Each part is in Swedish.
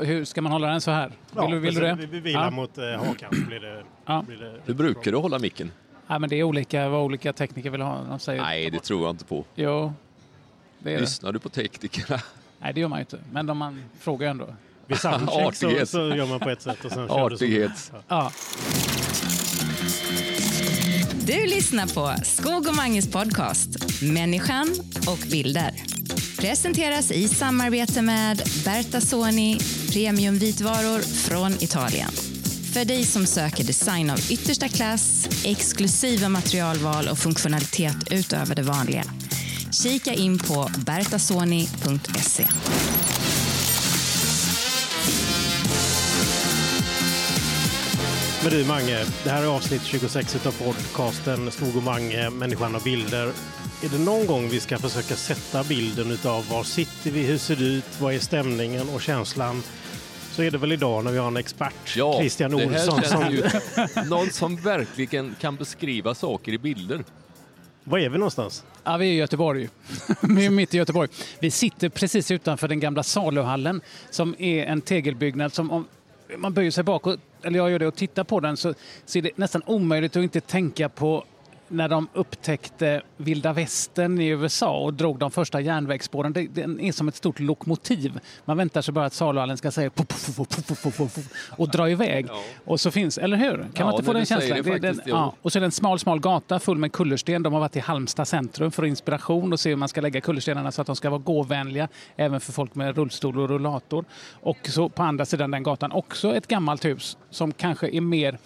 Hur ska man hålla den så här? Vill, du, vill du det? Vi, vi vilar Ja. mot eh, hakan. Blir det, Ja. blir det, Hur brukar du hålla micken? Ja, men det är olika vad olika tekniker vill ha. De säger, Nej, det tror jag inte på. Jo, det är det. Lyssnar du på teknikerna? Nej, det gör man ju inte. Men de man frågar ändå. vid soundcheck så, Artighet. så gör man på ett sätt och sen kör du så. Artighet. Ja. Du lyssnar på Skog och Manges podcast Människan och bilder. Presenteras i samarbete med Berta Soni premiumvitvaror från Italien. För dig som söker design av yttersta klass, exklusiva materialval och funktionalitet utöver det vanliga. Kika in på bertasoni.se. Men du Mange, det här är avsnitt 26 av podcasten Skog och Mange, Människan och bilder. Är det någon gång vi ska försöka sätta bilden av var sitter vi, hur ser det ut, vad är stämningen och känslan? Så är det väl idag när vi har en expert, Christian det här Olsson. Som, ju någon som verkligen kan beskriva saker i bilder. var är vi någonstans? Ja, vi är i Göteborg. vi är mitt i Göteborg. Vi sitter precis utanför den gamla saluhallen som är en tegelbyggnad som om man böjer sig bakåt, eller jag gör det och tittar på den så, så är det nästan omöjligt att inte tänka på när de upptäckte vilda västern i USA och drog de första järnvägsspåren. Det, den är som ett stort lokomotiv. Man väntar sig bara att saluhallen ska säga puff, puff, puff, och dra iväg. Ja. Och så finns, eller hur? Kan Ja, man inte få den känslan? det den, ja. Och så är det en smal, smal gata full med kullersten. De har varit i Halmstad centrum för inspiration och se hur man ska lägga kullerstenarna så att de ska vara gåvänliga även för folk med rullstol och rullator. Och så på andra sidan den gatan också ett gammalt hus som kanske är mer,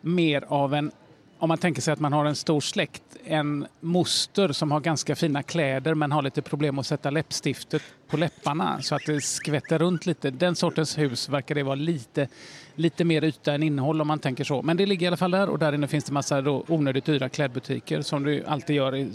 mer av en om man tänker sig att man har en stor släkt, en moster som har ganska fina kläder men har lite problem att sätta läppstiftet på läpparna så att det skvätter runt lite. Den sortens hus verkar det vara lite, lite mer yta än innehåll om man tänker så. Men det ligger i alla fall där och där inne finns det massa då onödigt dyra klädbutiker som du alltid gör i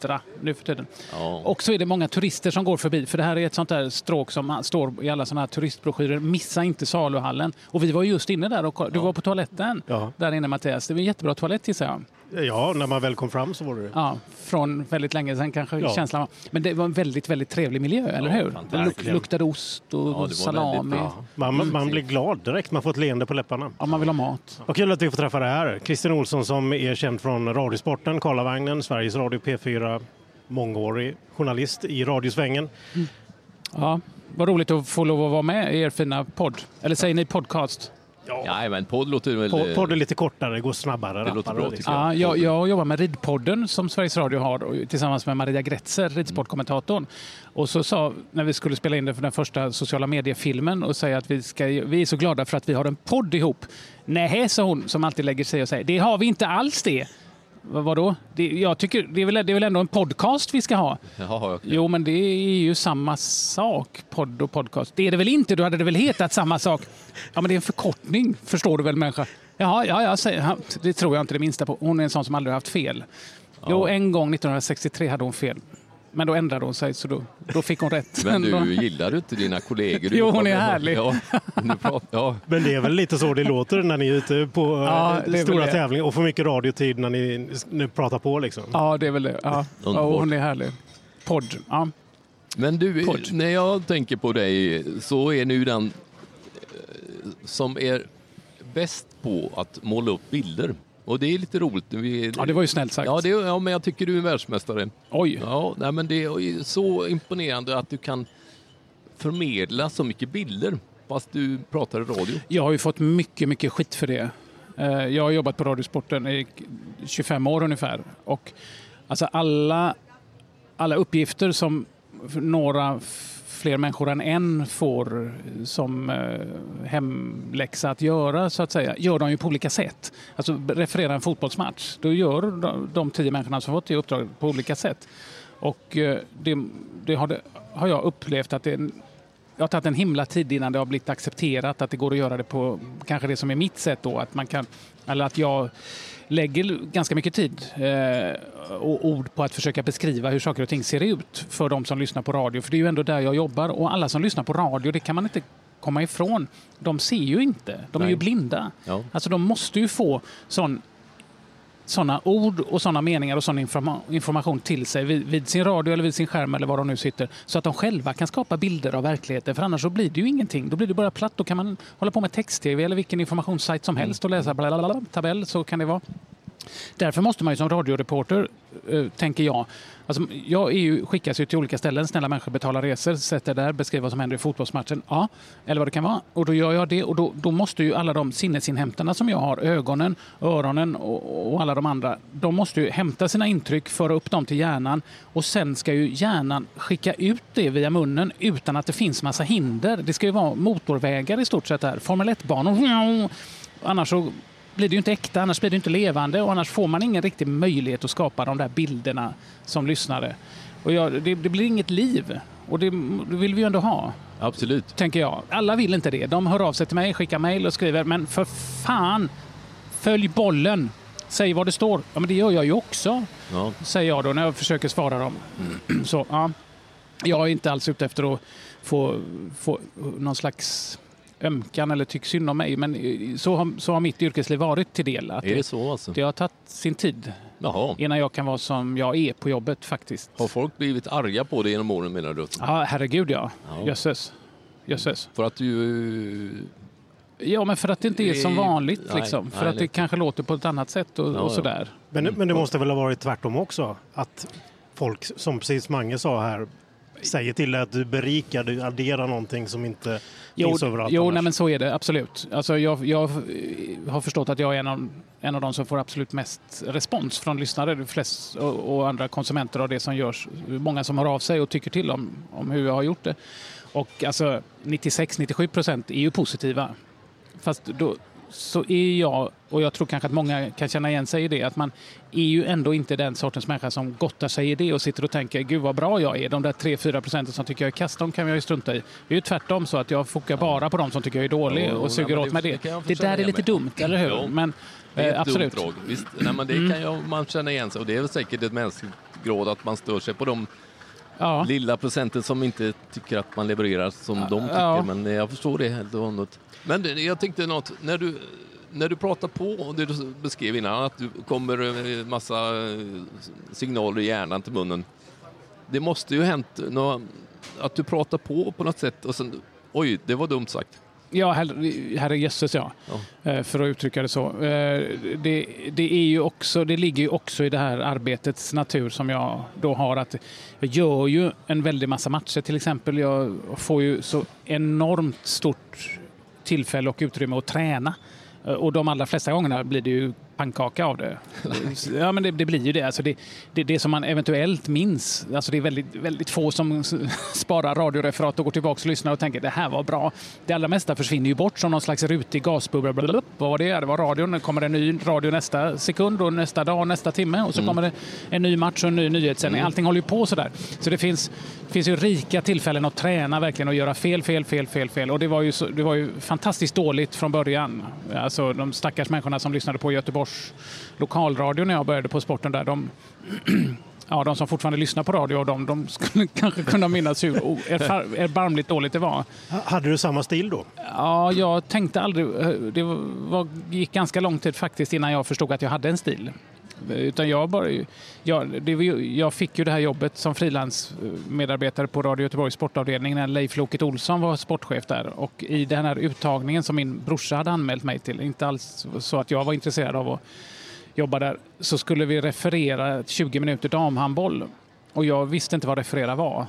stadscentra nu för tiden. Ja. Och så är det många turister som går förbi, för det här är ett sånt där stråk som står i alla såna här turistbroschyrer. Missa inte saluhallen. Och vi var just inne där och du var på toaletten Ja. där inne Mattias. Det var en jättebra toalett gissar jag. Ja, när man väl kom fram så var det. Ja, från väldigt länge sedan kanske Ja. känslan var. Men det var en väldigt, väldigt trevlig miljö, eller hur? Det luk- luktade ost och var salami. Ja. Man, man blir glad direkt, man får ett leende på läpparna. man vill ha mat. Vad kul att vi får träffa dig här. Christian Olsson som är känd från Radiosporten, Karlavagnen, Sveriges Radio P4, mångårig journalist i radiosvängen. Ja, vad roligt att få lov att vara med i er fina podd. Eller säger ni podcast? Ja, men podd låter väl... Po- Podd är lite kortare, går snabbare. Det låter bra, liksom. tycker Ja, jag, jag jobbar med Ridpodden som Sveriges Radio har och tillsammans med Maria Gretzer, ridsportkommentatorn. Och så sa, när vi skulle spela in det för den första sociala mediefilmen och säga att vi, ska, vi är så glada för att vi har en podd ihop. Nej, sa hon som alltid lägger sig och säger. Det har vi inte alls det. Vad, vadå? Det, jag tycker, det, är väl, det är väl ändå en podcast vi ska ha? Jaha, okej. Jo, men det är ju samma sak, podd och podcast. Det är det väl inte? Då hade det väl hetat samma sak? Ja, men det är en förkortning, förstår du väl människa? Jaha, ja, ja, säger det tror jag inte det minsta på. Hon är en sån som aldrig har haft fel. Jo, en gång 1963 hade hon fel. Men då ändrade hon sig, så då, då fick hon rätt. Men du, gillar du inte dina kollegor? Jo, hon är härlig. Ja, pratar, ja. Men det är väl lite så det låter när ni är ute på Ja, eh, stora tävlingar och får mycket radiotid när ni nu pratar på. Liksom. Ja, det är väl det. Ja. Ja, hon är härlig. Podd. Ja. Men du, Podd. när jag tänker på dig så är nu den eh, som är bäst på att måla upp bilder. Och det är lite roligt. Vi, ja, det var ju snällt sagt. ja, det, ja, men jag tycker du är världsmästare. Oj. Ja, nej, men det är så imponerande att du kan förmedla så mycket bilder fast du pratar i radio. Jag har ju fått mycket, mycket skit för det. Eh, Jag har jobbat på Radiosporten i 25 år ungefär. Och alltså alla, alla uppgifter som några fler människor än en får eh, som eh, hemläxa att göra, så att säga, gör de ju på olika sätt. Alltså referera en fotbollsmatch, då gör de, de tio människorna som fått det uppdraget på olika sätt. Och eh, det, det, har, det har jag upplevt att det jag det har tagit en himla tid innan det har blivit accepterat att det går att göra det på kanske det som är mitt sätt då. Att man kan, eller att jag lägger ganska mycket tid eh, och ord på att försöka beskriva hur saker och ting ser ut för de som lyssnar på radio. För det är ju ändå där jag jobbar och alla som lyssnar på radio, det kan man inte komma ifrån. De ser ju inte, de är Nej. ju blinda. Ja. Alltså de måste ju få sån sådana ord och sådana meningar och sån informa information till sig vid, vid, sin radio eller vid sin skärm eller var de nu sitter. Så att de själva kan skapa bilder av verkligheten. För annars så blir det ju ingenting. Då blir det bara platt. Då kan man hålla på med text-tv eller vilken informationssajt som helst och läsa blablabla, tabell. Så kan det vara. Därför måste man ju som radioreporter, eh, tänker jag, alltså, jag är ju, skickas ju till olika ställen, snälla människor betalar resor, sätter där, beskriver vad som händer i fotbollsmatchen, ja, eller vad det kan vara. Och då gör jag det och då, då måste ju alla de sinnesinhämtarna som jag har, ögonen, öronen och, och alla de andra, de måste ju hämta sina intryck, föra upp dem till hjärnan och sen ska ju hjärnan skicka ut det via munnen utan att det finns massa hinder. Det ska ju vara motorvägar i stort sett här, Formel 1-banor. Annars så blir det ju inte äkta, annars blir det inte levande och annars får man ingen riktig möjlighet att skapa de där bilderna som lyssnare. Och jag, det, det, blir inget liv och det, det, vill vi ju ändå ha. Absolut. Tänker jag. Alla vill inte det. De hör av sig till mig, skickar mejl och skriver men för fan, följ bollen. Säg vad det står. Ja, men det gör jag ju också, ja. säger jag då när jag försöker svara dem. Mm. Så, ja. Jag är inte alls ute efter att få, få någon slags ömkan eller tycks synd om mig. Men så har, så har mitt yrkesliv varit till del. Att är det så alltså? Det har tagit sin tid Jaha. innan jag kan vara som jag är på jobbet faktiskt. Har folk blivit arga på dig genom åren menar du? Ja, herregud ja. ja. Jösses. Jösses. För att du... Ja, men för att det inte är som vanligt. Nej, liksom. Nej, för att det kanske låter på ett annat sätt och, ja, och sådär. Men, men det måste väl ha varit tvärtom också? Att folk, som precis Mange sa här, säger till dig att du berikar, du adderar någonting som inte jo, finns överallt Jo, nej, men så är det absolut. Alltså, jag, jag har förstått att jag är en av, en av de som får absolut mest respons från lyssnare flest, och, och, andra konsumenter av det som görs. Många som hör av sig och tycker till om, om hur jag har gjort det. Och alltså 96-97 procent är ju positiva. Fast då, så är jag, och jag tror kanske att många kan känna igen sig i det, att man är ju ändå inte den sortens människa som gottar sig i det och sitter och tänker gud vad bra jag är. De där 3-4 procenten som tycker jag är kass, de kan jag ju strunta i. Det är ju tvärtom så att jag fokar bara på de som tycker jag är dålig och suger åt mig det. Det, det där är lite dumt, eller hur? Jo, men, eh, absolut. Dumt Visst, nej, men det mm. kan jag, man känna igen sig och det är väl säkert ett mänskligt gråd att man stör sig på de ja. lilla procenten som inte tycker att man levererar som ja, de tycker. Ja. Men jag förstår det helt och hållet. Men jag tänkte något, när du när du pratar på, och det du beskrev innan, att du kommer eh, massa eh, signaler i hjärnan till munnen. Det måste ju hänt att du pratar på på något sätt och sen, oj, det var dumt sagt. Ja, herrejösses ja. ja. Eh, för att uttrycka det så. Det, det, är ju också, det ligger ju också i det här arbetets natur som jag då har att jag gör ju en väldig massa matcher till exempel. Jag får ju så enormt stort tillfälle och utrymme att träna. Eh, och de allra flesta gångerna blir det ju pannkaka av det. ja, men det, det, blir ju det. Alltså det, det. det. som man eventuellt minns, alltså det är väldigt, väldigt få som sparar radioreferat och går tillbaka och lyssnar och tänker det här var bra. Det allra mesta försvinner ju bort som någon slags rutig gasbubbla. Vad var det? Det var radion. Det kommer en ny radio nästa sekund och nästa dag, nästa timme och så mm. kommer det en ny match och en ny nyhetssändning. Mm. Allting håller ju på sådär. Så det finns, finns ju rika tillfällen att träna verkligen och göra fel, fel, fel, fel, fel. Och det var ju, så, det var ju fantastiskt dåligt från början. Alltså de stackars människorna som lyssnade på Göteborgs Göteborgs lokalradio när jag började på sporten där. De, ja, de som fortfarande lyssnar på radio, de, de skulle kanske kunna minnas hur erbarmligt dåligt det var. Hade du samma stil då? Ja, jag tänkte aldrig... Det var, gick ganska lång tid faktiskt innan jag förstod att jag hade en stil. Utan jag, bara, jag, det, jag fick ju det här jobbet som frilansmedarbetare på Radio Göteborgs sportavdelning när Leif Loket Olsson var sportchef där. Och i den här uttagningen som min brorsa hade anmält mig till, inte alls så att jag var intresserad av att jobba där, så skulle vi referera 20 minuter damhandboll. Och jag visste inte vad referera var.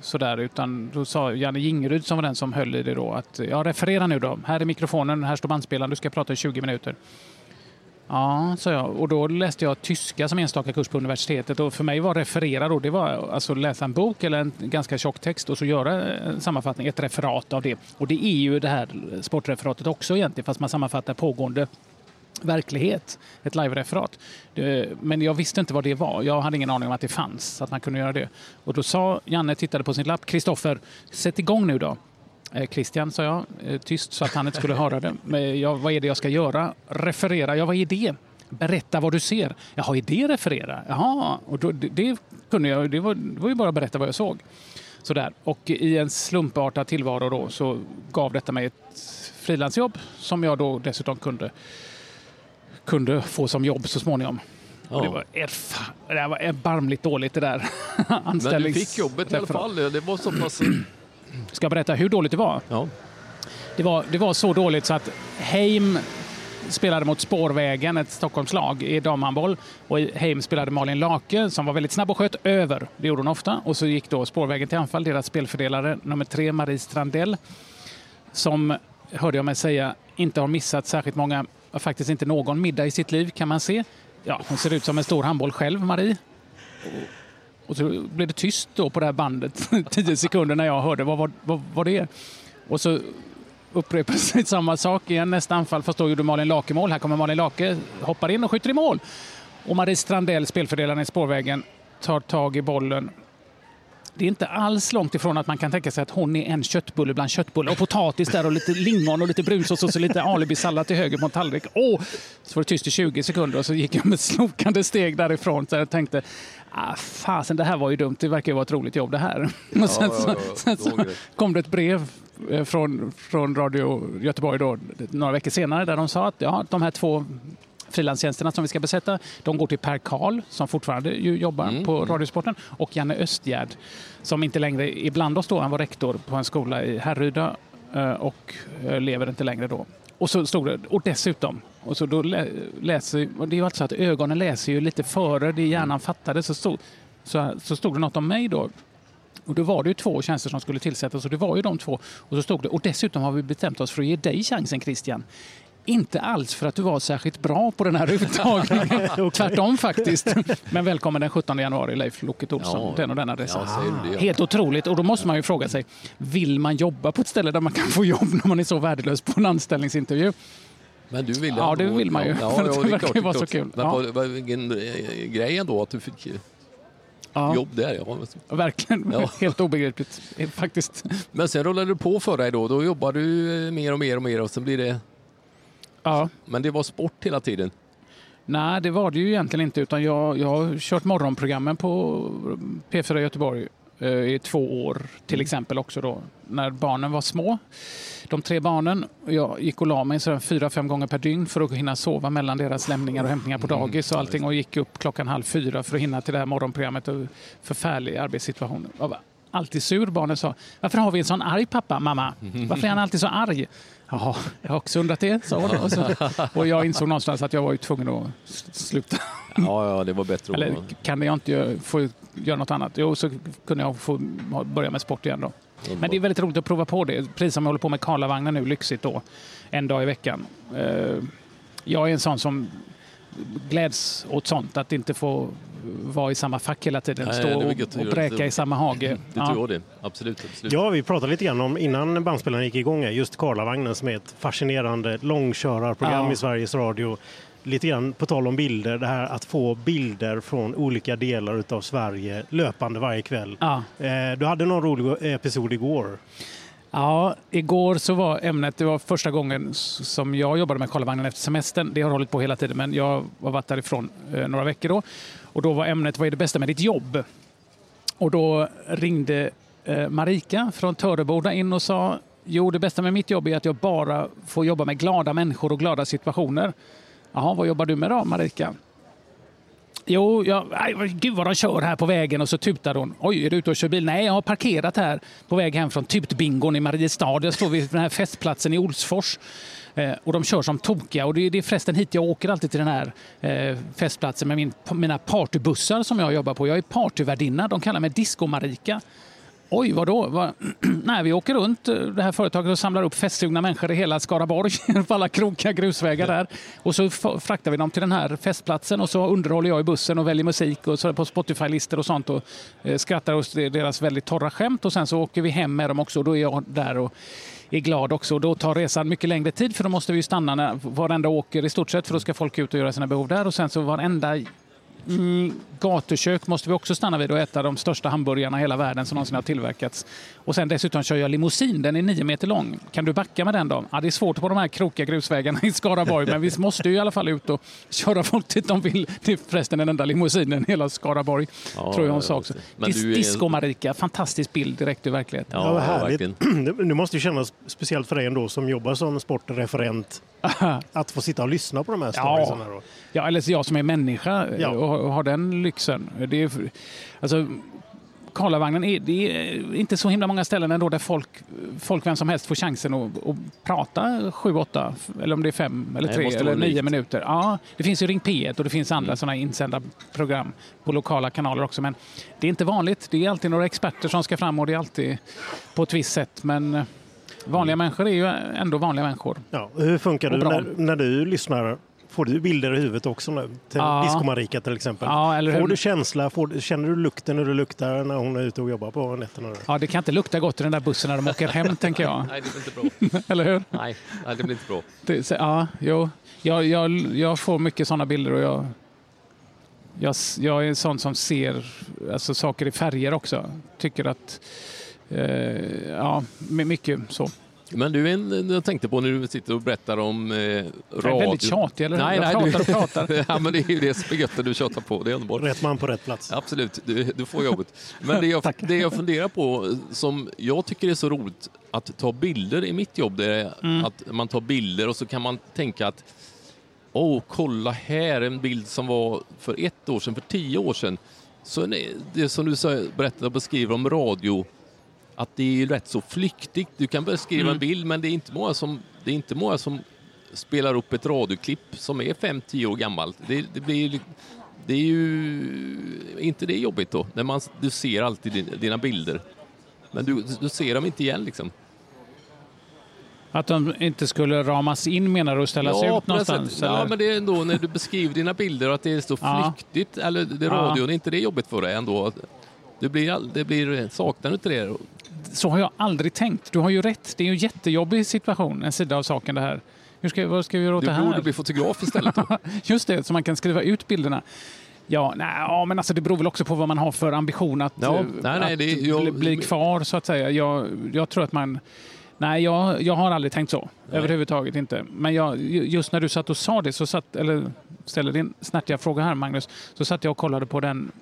Sådär, utan då sa Janne Jingeryd som var den som höll i det då att ja, referera nu då. Här är mikrofonen, här står bandspelaren, du ska prata i 20 minuter. Ja, sa jag. Och då läste jag tyska som enstaka kurs på universitetet. Och för mig var referera då, det var alltså läsa en bok eller en ganska tjock text och så göra en sammanfattning, ett referat av det. Och det är ju det här sportreferatet också egentligen, fast man sammanfattar pågående verklighet, ett live-referat. Men jag visste inte vad det var. Jag hade ingen aning om att det fanns, att man kunde göra det. Och då sa Janne, tittade på sin lapp, Kristoffer, sätt igång nu då. Eh, Christian, sa jag, eh, tyst så att han inte skulle höra det. Men jag, vad är det jag ska göra? Referera, ja vad är det? Berätta vad du ser. Jaha, är det referera? Jaha, och då, det, det, kunde jag, det var, det var ju bara att berätta vad jag såg. Sådär. Och i en slumpartad tillvaro då så gav detta mig ett frilansjobb som jag då dessutom kunde kunde få som jobb så småningom. Ja. Det, var det var erbarmligt dåligt det där. Men du fick jobbet i alla fall. Det var så pass... Ska jag berätta hur dåligt det var? Ja. Det var, det var så dåligt så att Heim spelade mot Spårvägen, ett Stockholmslag, i damhandboll. Och Heim spelade Malin Lake som var väldigt snabb och sköt över. Det gjorde hon ofta. Och så gick då Spårvägen till anfall. Deras spelfördelare nummer tre, Marie Strandell, som, hörde jag mig säga, inte har missat särskilt många, faktiskt inte någon middag i sitt liv kan man se. Ja, hon ser ut som en stor handboll själv, Marie. Och så blev det tyst då på det här bandet, tio sekunder när jag hörde vad var vad, vad det är. Och så upprepar sig samma sak igen nästa anfall, fast då gjorde Malin Lake mål. Här kommer Malin Lake, hoppar in och skjuter i mål. Och Marie Strandell, spelfördelaren i spårvägen, tar tag i bollen. Det är inte alls långt ifrån att man kan tänka sig att hon är en köttbulle bland köttbullar. Och potatis där och lite lingon och lite brunsås och så lite alibisallad till höger på en tallrik. Åh! Så var det tyst i 20 sekunder och så gick jag med slokande steg därifrån. Så jag tänkte, ah, fasen det här var ju dumt. Det verkar ju vara ett roligt jobb det här. Ja, och sen, så, sen så kom det ett brev Eh, från, från Radio Göteborg då, några veckor senare där de sa att ja, de här två frilanstjänsterna som vi ska besätta, de går till Per Karl som fortfarande jobbar mm. på Radiosporten och Janne Östgärd som inte längre är bland oss då. Han var rektor på en skola i Härryda eh, och eh, lever inte längre då. Och så stod det, och dessutom, och så då läser, och det är ju alltså att ögonen läser ju lite före det hjärnan fattade, så stod, så, så stod det något om mig då och då var det ju två tjänster som skulle tillsättas och det var ju de två. Och så stod det, och dessutom har vi bestämt oss för att ge dig chansen Christian. Inte alls för att du var särskilt bra på den här uttagningen. Tvärtom faktiskt. Men välkommen den 17 januari Leif Loket Olsson. Ja, den och den adressen. Ja, Helt otroligt. Och då måste man ju fråga sig, vill man jobba på ett ställe där man kan få jobb när man är så värdelös på en anställningsintervju? Men du vill Ja, det vill man ju. Ja, ja, det, verkar ju vara så kul. Men på, vilken eh, grej ändå att du fick ja. jobb där. Ja. Verkligen, ja. helt obegripligt faktiskt. Men sen rullade du på för dig då, då jobbar du eh, mer och mer och mer och sen blir det... Ja. Men det var sport hela tiden? Nej, det var det ju egentligen inte utan jag, jag har kört morgonprogrammen på P4 Göteborg eh, i två år till mm. exempel också då när barnen var små de tre barnen. Jag gick och la mig så fyra, fem gånger per dygn för att hinna sova mellan deras lämningar och hämtningar på mm. dagis och allting och gick upp klockan halv fyra för att hinna till det här morgonprogrammet. Och förfärlig arbetssituation. Jag var alltid sur. Barnen sa, varför har vi en sån arg pappa, mamma? Varför är han alltid så arg? Jaha, jag har också undrat det, sa hon. Och, så, och jag insåg någonstans att jag var ju tvungen att sluta. Ja, ja, det var bättre. Eller kan jag inte få göra något annat? Jo, så kunde jag få börja med sport igen då. Men det är väldigt roligt att prova på det. Precis som jag håller på med Karlavagnen nu, lyxigt då, en dag i veckan. Eh, jag är en sån som gläds åt sånt, att inte få vara i samma fack hela tiden, Nej, stå och, och bräka i samma hage. Det ja. tror jag det, absolut, absolut. Ja, vi pratade lite grann om innan bandspelaren gick igång, just Karlavagnen som är ett fascinerande långkörarprogram ja. i Sveriges Radio lite grann på tal om bilder, det här att få bilder från olika delar av Sverige löpande varje kväll. Ja. Eh, du hade någon rolig episod igår. Ja, igår så var ämnet, det var första gången som jag jobbade med Karlavagnen efter semestern. Det har hållit på hela tiden, men jag har varit därifrån eh, några veckor då. Och då var ämnet, vad är det bästa med ditt jobb? Och då ringde eh, Marika från Töreboda in och sa, jo det bästa med mitt jobb är att jag bara får jobba med glada människor och glada situationer. Jaha, vad jobbar du med då, Marika? Jo, jag, aj, gud vad de kör här på vägen och så tutar hon. Oj, är du ute och kör bil? Nej, jag har parkerat här på väg hem från Tutbingon i Mariestad. Jag står vid den här festplatsen i Olsfors. Eh, och de kör som tokiga. Och det, det är förresten hit jag åker alltid till den här eh, festplatsen med min, mina partybussar som jag jobbar på. Jag är partyvärdinna. De kallar mig Disco-Marika. Oj, vadå? Vad? Nej, vi åker runt eh, det här företaget och samlar upp festsugna människor i hela Skaraborg på alla krokiga grusvägar där. Och så fraktar vi dem till den här festplatsen och så underhåller jag i bussen och väljer musik och så på Spotify-listor och sånt och eh, skrattar åt deras väldigt torra skämt och sen så åker vi hem med dem också och då är jag där och är glad också. Och då tar resan mycket längre tid för då måste vi stanna när varenda åker i stort sett för då ska folk ut och göra sina behov där och sen så varenda Mm, gatukök måste vi också stanna vid och äta de största hamburgarna i hela världen som någonsin har tillverkats. Och sen dessutom kör jag limousin, den är nio meter lång. Kan du backa med den då? Ja, det är svårt på de här krokiga grusvägarna i Skaraborg, men vi måste ju i alla fall ut och köra folk dit de vill. Det är förresten den enda limousinen i hela Skaraborg, ja, tror jag hon sa också. Dis är... Disco-Marika, fantastisk bild direkt ur verkligheten. Ja, ja härligt. Det måste ju kännas speciellt för dig ändå som jobbar som sportreferent att få sitta och lyssna på de här storiesarna. Ja. ja, eller jag som är människa ja. och har den lyxen. Det är, alltså, Karlavagnen är, det är inte så himla många ställen ändå där folk, folk vem som helst får chansen att, att prata sju, åtta, eller om det är fem eller tre eller nio minuter. Ja, det finns ju Ring P1 och det finns andra mm. sådana insända program på lokala kanaler också. Men det är inte vanligt. Det är alltid några experter som ska fram och det är alltid på ett visst sätt. Men eh, vanliga människor är ju ändå vanliga människor. Ja, hur funkar det när, när du lyssnar Får du bilder i huvudet också nu? Till ja. Disco-Marika till exempel. Ja, eller får du känsla, får, känner du lukten när du luktar när hon är ute och jobbar på nätterna? Ja, det kan inte lukta gott i den där bussen när de åker hem, tänker jag. Nej, det blir inte bra. eller hur? Nej, nej, det blir inte bra. Det, ja, jo. Jag, jag, jag får mycket sådana bilder och jag, jag, jag är en sån som ser alltså, saker i färger också. Tycker att, ja, mycket så. Men du, jag tänkte på när du sitter och berättar om eh, radio. Jag är väldigt tjatig, eller Nej, jag nej, pratar och pratar. ja, men det är ju det som är gött du tjatar på. Det är underbart. Rätt man på rätt plats. Absolut, du, du får jobbet. Men det jag, det jag funderar på, som jag tycker är så roligt att ta bilder i mitt jobb, det är mm. att man tar bilder och så kan man tänka att Åh, oh, kolla här en bild som var för ett år sedan, för tio år sedan. Så det som du berättade och beskriver om radio att det är rätt så flyktigt. Du kan beskriva mm. en bild men det är inte många som, det är inte många som spelar upp ett radioklipp som är 5-10 år gammalt. Det, det, blir, det är ju inte det jobbigt då, när man, du ser alltid dina bilder. Men du, du ser dem inte igen liksom. Att de inte skulle ramas in menar du och ställas ja, ut någonstans? Ja, men det är ändå när du beskriver dina bilder och att det är så flyktigt, ja. eller det radion, ja. är inte det jobbigt för dig ändå? Du blir, det blir, saknar du inte det? Så har jag aldrig tänkt. Du har ju rätt. Det är en jättejobbig situation, en sida av saken det här. Hur ska, vad ska vi göra åt det här? Du borde bli fotograf istället. Då. Just det, så man kan skriva ut bilderna. Ja, nej, ja, men alltså det beror väl också på vad man har för ambition att, ja, nej, nej, det, jag, bli, bli kvar, så att säga. Jag, jag tror att man... Nej, jag, jag har aldrig tänkt så. Nej. Överhuvudtaget inte. Men jag, just när du satt och sa det, så satt, eller ställde din snärtiga fråga här, Magnus, så satt jag och kollade på den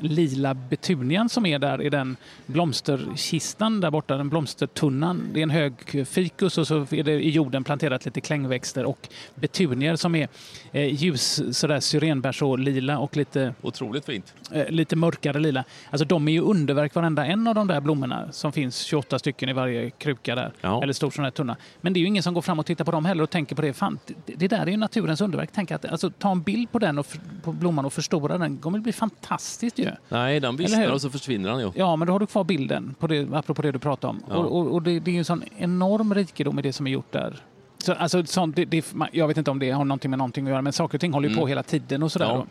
lila betunian som är där i den blomsterkistan där borta, den blomstertunnan. Det är en hög fikus och så är det i jorden planterat lite klängväxter och betunier som är eh, ljus sådär syrenbärs och lila och lite... Otroligt fint. Eh, lite mörkare lila. Alltså de är ju underverk varenda en av de där blommorna som finns 28 stycken i varje kruka där. Ja. Eller stor sån här tunna. Men det är ju ingen som går fram och tittar på dem heller och tänker på det. Fan, det, det där är ju naturens underverk. Tänk att, alltså, ta en bild på den och på blomman och förstora den. Det kommer bli fantastiskt ju. Nej, den vissnar och så försvinner den ju. Ja, men då har du kvar bilden, på det, apropå det du pratade om. Ja. Och, och, och det, det, är en sån enorm rikedom i det som är gjort där. Så, alltså, sånt, det, det, jag vet inte om det har någonting med någonting att göra, men saker och ting håller ju mm. på hela tiden och sådär. Ja.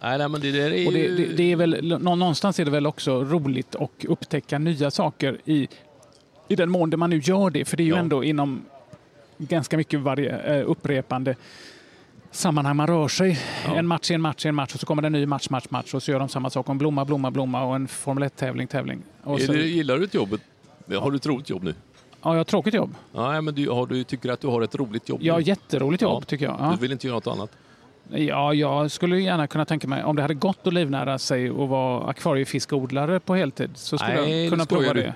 Nej, nej, men det, är och det, det, är väl, någonstans är det väl också roligt att upptäcka nya saker i, i den mån man nu gör det, för det är ju ja. ändå inom ganska mycket varje, uh, upprepande sammanhang man rör sig. Ja. En match, en match, en match och så kommer det en ny match, match, match och så gör de samma sak. En blomma, blomma, blomma och en Formel 1-tävling, tävling. Och så... det, gillar du ett jobb? Har du ett roligt jobb nu? Ja, jag har ett tråkigt jobb. Ja, men du, har, du tycker att du har ett roligt jobb? Ja, jätteroligt jobb ja. tycker jag. Ja. Du vill inte göra något annat? Ja, jag skulle gärna kunna tänka mig, om det hade gått att livnära sig och vara akvariefiskodlare på heltid så skulle Nej, jag kunna prova du.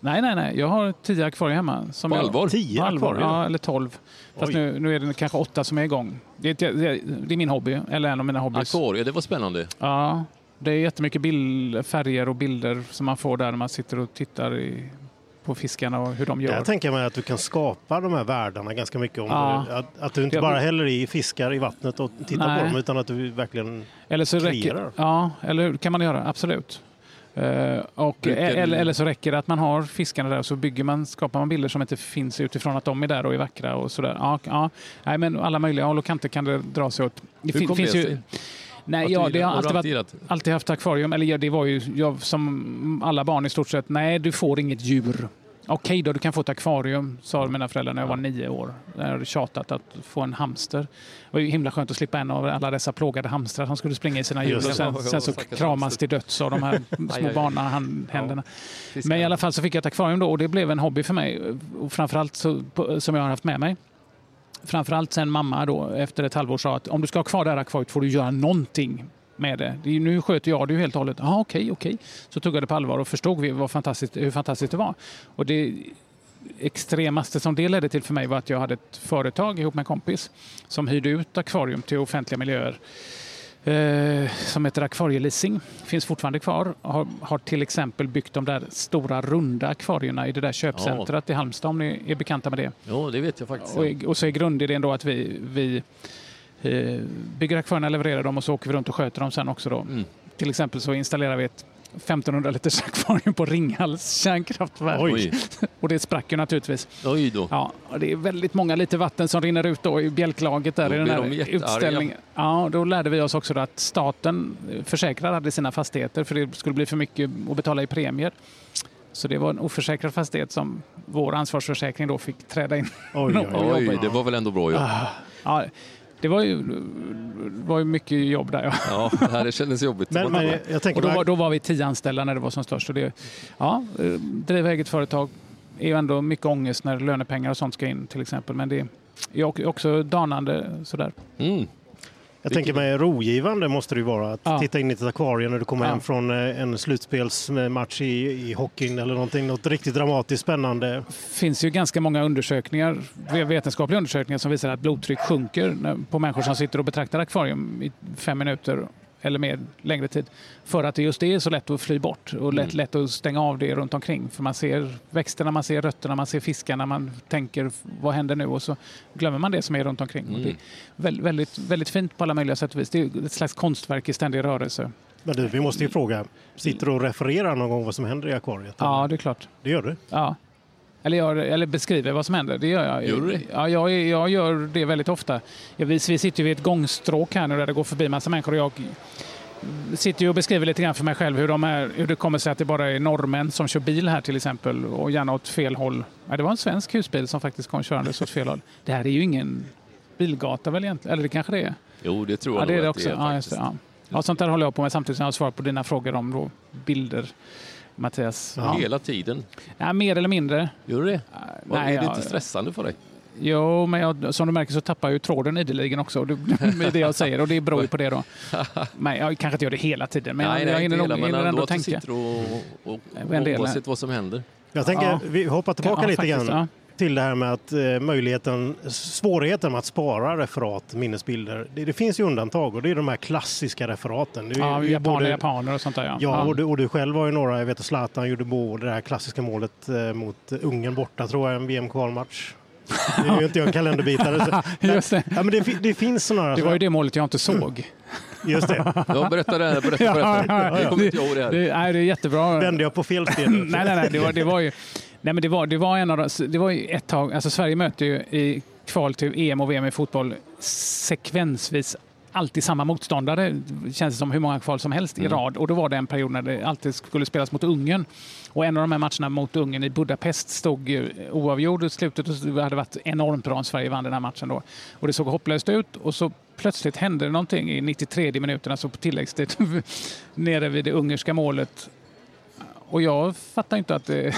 Nej, nej, nej. Jag har tio akvarier hemma. Som på allvar? Tio allvar, ja, eller tolv. Fast nu, nu är det kanske åtta som är igång. Det är, det, det är min hobby, eller en av mina hobbys. Akvarier, det var spännande. Ja, det är jättemycket bild, färger och bilder som man får där när man sitter och tittar i, på fiskarna och hur de gör. Jag tänker mig att du kan skapa de här världarna ganska mycket. Om ja. du, att, att, du inte bara häller i fiskar i vattnet och tittar Nej. på dem utan att du verkligen eller så kreerar. Räcker, ja, eller hur kan man göra, absolut. Uh, och, eller, eller, så räcker det att man har fiskarna där och så bygger man, skapar man bilder som inte finns utifrån att de är där och är vackra och sådär. Ja, ja. Nej, men alla möjliga håll och kanter kan det dra sig åt. Det Hur kom det sig? Ju, nej, ja, det har alltid, varit, alltid haft akvarium. Eller ja, det var ju jag, som alla barn i stort sett. Nej, du får inget djur. Okej då, du kan få ett akvarium, sa mina föräldrar när jag var nio år. Jag hade tjatat att få en hamster. Det var ju himla skönt att slippa en av alla dessa plågade hamstrar som skulle springa i sina hjul. Sen, sen så kramas till döds av de här små barnahänderna. Men i alla fall så fick jag ett akvarium då och det blev en hobby för mig. Och framförallt så, som jag har haft med mig. Framförallt sen mamma då efter ett halvår sa att om du ska ha kvar det här akvariet får du göra någonting med det. det är, nu sköter jag det ju helt och hållet. okej, okay, okej. Okay. Så tog jag det på allvar och förstod vi vad fantastiskt, hur fantastiskt det var. Och det, extremaste som det ledde till för mig var att jag hade ett företag ihop med en kompis som hyrde ut akvarium till offentliga miljöer eh, som heter Akvarieleasing. Finns fortfarande kvar. Har, har till exempel byggt de där stora runda akvarierna i det där köpcentret ja. i Halmstad om ni är bekanta med det. Ja, det vet jag faktiskt. Och, och så är grundidén då att vi, vi eh, bygger akvarierna, levererar dem och så åker vi runt och sköter dem sen också. Då. Mm. Till exempel så installerar vi ett 1500 liters akvarium på Ringhals kärnkraftverk. Oj. och det sprack ju naturligtvis. Oj då. Ja, det är väldigt många liter vatten som rinner ut då i bjälklaget där då i den här utställningen. Ja, då lärde vi oss också att staten försäkrade sina fastigheter för det skulle bli för mycket att betala i premier. Så det var en oförsäkrad fastighet som vår ansvarsförsäkring då fick träda in. Oj, oj, oj det var väl ändå bra gjort? Ja, det var ju, var ju mycket jobb där. Ja, ja det kändes jobbigt. Men, men jag tänker och då, var, då var vi tio anställda när det var som störst. Och det, ja, driva eget företag är ju ändå mycket ångest när lönepengar och sånt ska in till exempel. Men det är också danande sådär. Mm. Jag tänker mig rogivande måste det ju vara att ja. titta in i ett akvarium när du kommer ja. hem från eh, en slutspelsmatch i, i hockeyn eller någonting, något riktigt dramatiskt spännande. Det finns ju ganska många undersökningar, vetenskapliga undersökningar som visar att blodtryck sjunker på människor som sitter och betraktar akvarium i fem minuter eller mer längre tid. För att det just det är så lätt att fly bort och lätt, mm. lätt att stänga av det runt omkring. För man ser växterna, man ser rötterna, man ser fiskarna, man tänker vad händer nu och så glömmer man det som är runt omkring. Mm. Det är väldigt, väldigt fint på alla möjliga sätt och vis. Det är ett slags konstverk i ständig rörelse. Men du, vi måste ju fråga, sitter du och refererar någon gång vad som händer i akvariet? Ja, det är klart. Det gör du? Ja. Eller, jag, eller beskriver vad som händer. Det gör jag. Gör du Ja, jag, jag gör det väldigt ofta. vi, vi sitter vid ett gångstråk här nu där det går förbi massa människor och jag sitter ju och beskriver lite grann för mig själv hur, de är, hur det kommer sig att det bara är norrmän som kör bil här till exempel och gärna åt fel håll. Ja, det var en svensk husbil som faktiskt kom körande åt fel håll. Det här är ju ingen bilgata väl egentligen? Eller det kanske det är? Jo, det tror jag ja, det är det också. Det är, ja, det, ja. Ja, sånt där håller jag på med samtidigt som jag svarar på dina frågor om då bilder. Mattias. Ja. Hela tiden? Ja, mer eller mindre. Gör du det? Nej, är det inte stressande för dig? Jo, men jag, som du märker så tappar jag ju tråden ideligen också. Med det jag säger och det beror ju på det då. Men jag kanske inte gör det hela tiden, men Nej, jag, jag hinner, nog, ändå, ändå tänka. sitter och, och, och oavsett vad som händer. Jag tänker, ja. vi hoppar tillbaka ja, lite faktiskt, grann. Ja till det här med att eh, möjligheten, svårigheten med att spara referat, minnesbilder. Det, det, finns ju undantag och det är de här klassiska referaten. Det ja, japaner, både, japaner och sånt där. Ja, ja, Och, du, och du själv har ju några, jag vet att Zlatan gjorde mål, det här klassiska målet eh, mot Ungern borta tror jag, en VM-kvalmatch. Det är ju inte jag en kalenderbitare. Just det. Ja, men det, det finns sådana. Det var ju det målet jag inte såg. Just det. Ja, berätta det. Berätta, berätta. Jag kommer inte ihåg det här. Det, nej, det är jättebra. Vände jag på fel sten? nej, nej, nej. Det var, det var ju, nej, men det var, det var en av de, det var ju ett tag, alltså Sverige möter ju i kval till EM och VM i fotboll sekvensvis alltid samma motståndare, det känns som hur många kval som helst mm. i rad. Och då var det en period när det alltid skulle spelas mot Ungern. Och en av de här matcherna mot Ungern i Budapest stod oavgjord i slutet och det hade varit enormt bra om Sverige vann den här matchen då. Och det såg hopplöst ut och så plötsligt hände det någonting i 93 minuten, alltså på tilläggstid, nere vid det ungerska målet och jag fattar inte att det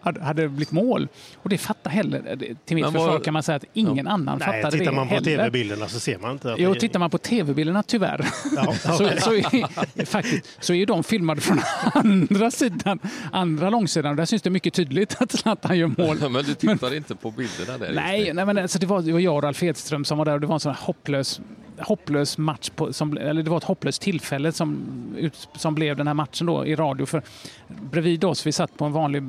hade blivit mål. Och det fattar heller, till mitt försvar kan man säga att ingen ja. annan Nej, fattade det Tittar man på tv-bilderna så ser man inte. Att jo, tittar man på tv-bilderna tyvärr ja, okay. så, så, är, faktiskt, så är de filmade från andra sidan, andra långsidan. Där syns det mycket tydligt att Zlatan gör mål. men du tittar men, inte på bilderna där? Nej, nej men alltså, det, var, det var jag och Ralf Edström som var där och det var en sån hopplös hopplös match, på, som, eller det var ett hopplöst tillfälle som, som blev den här matchen då i radio. För bredvid oss, vi satt på en vanlig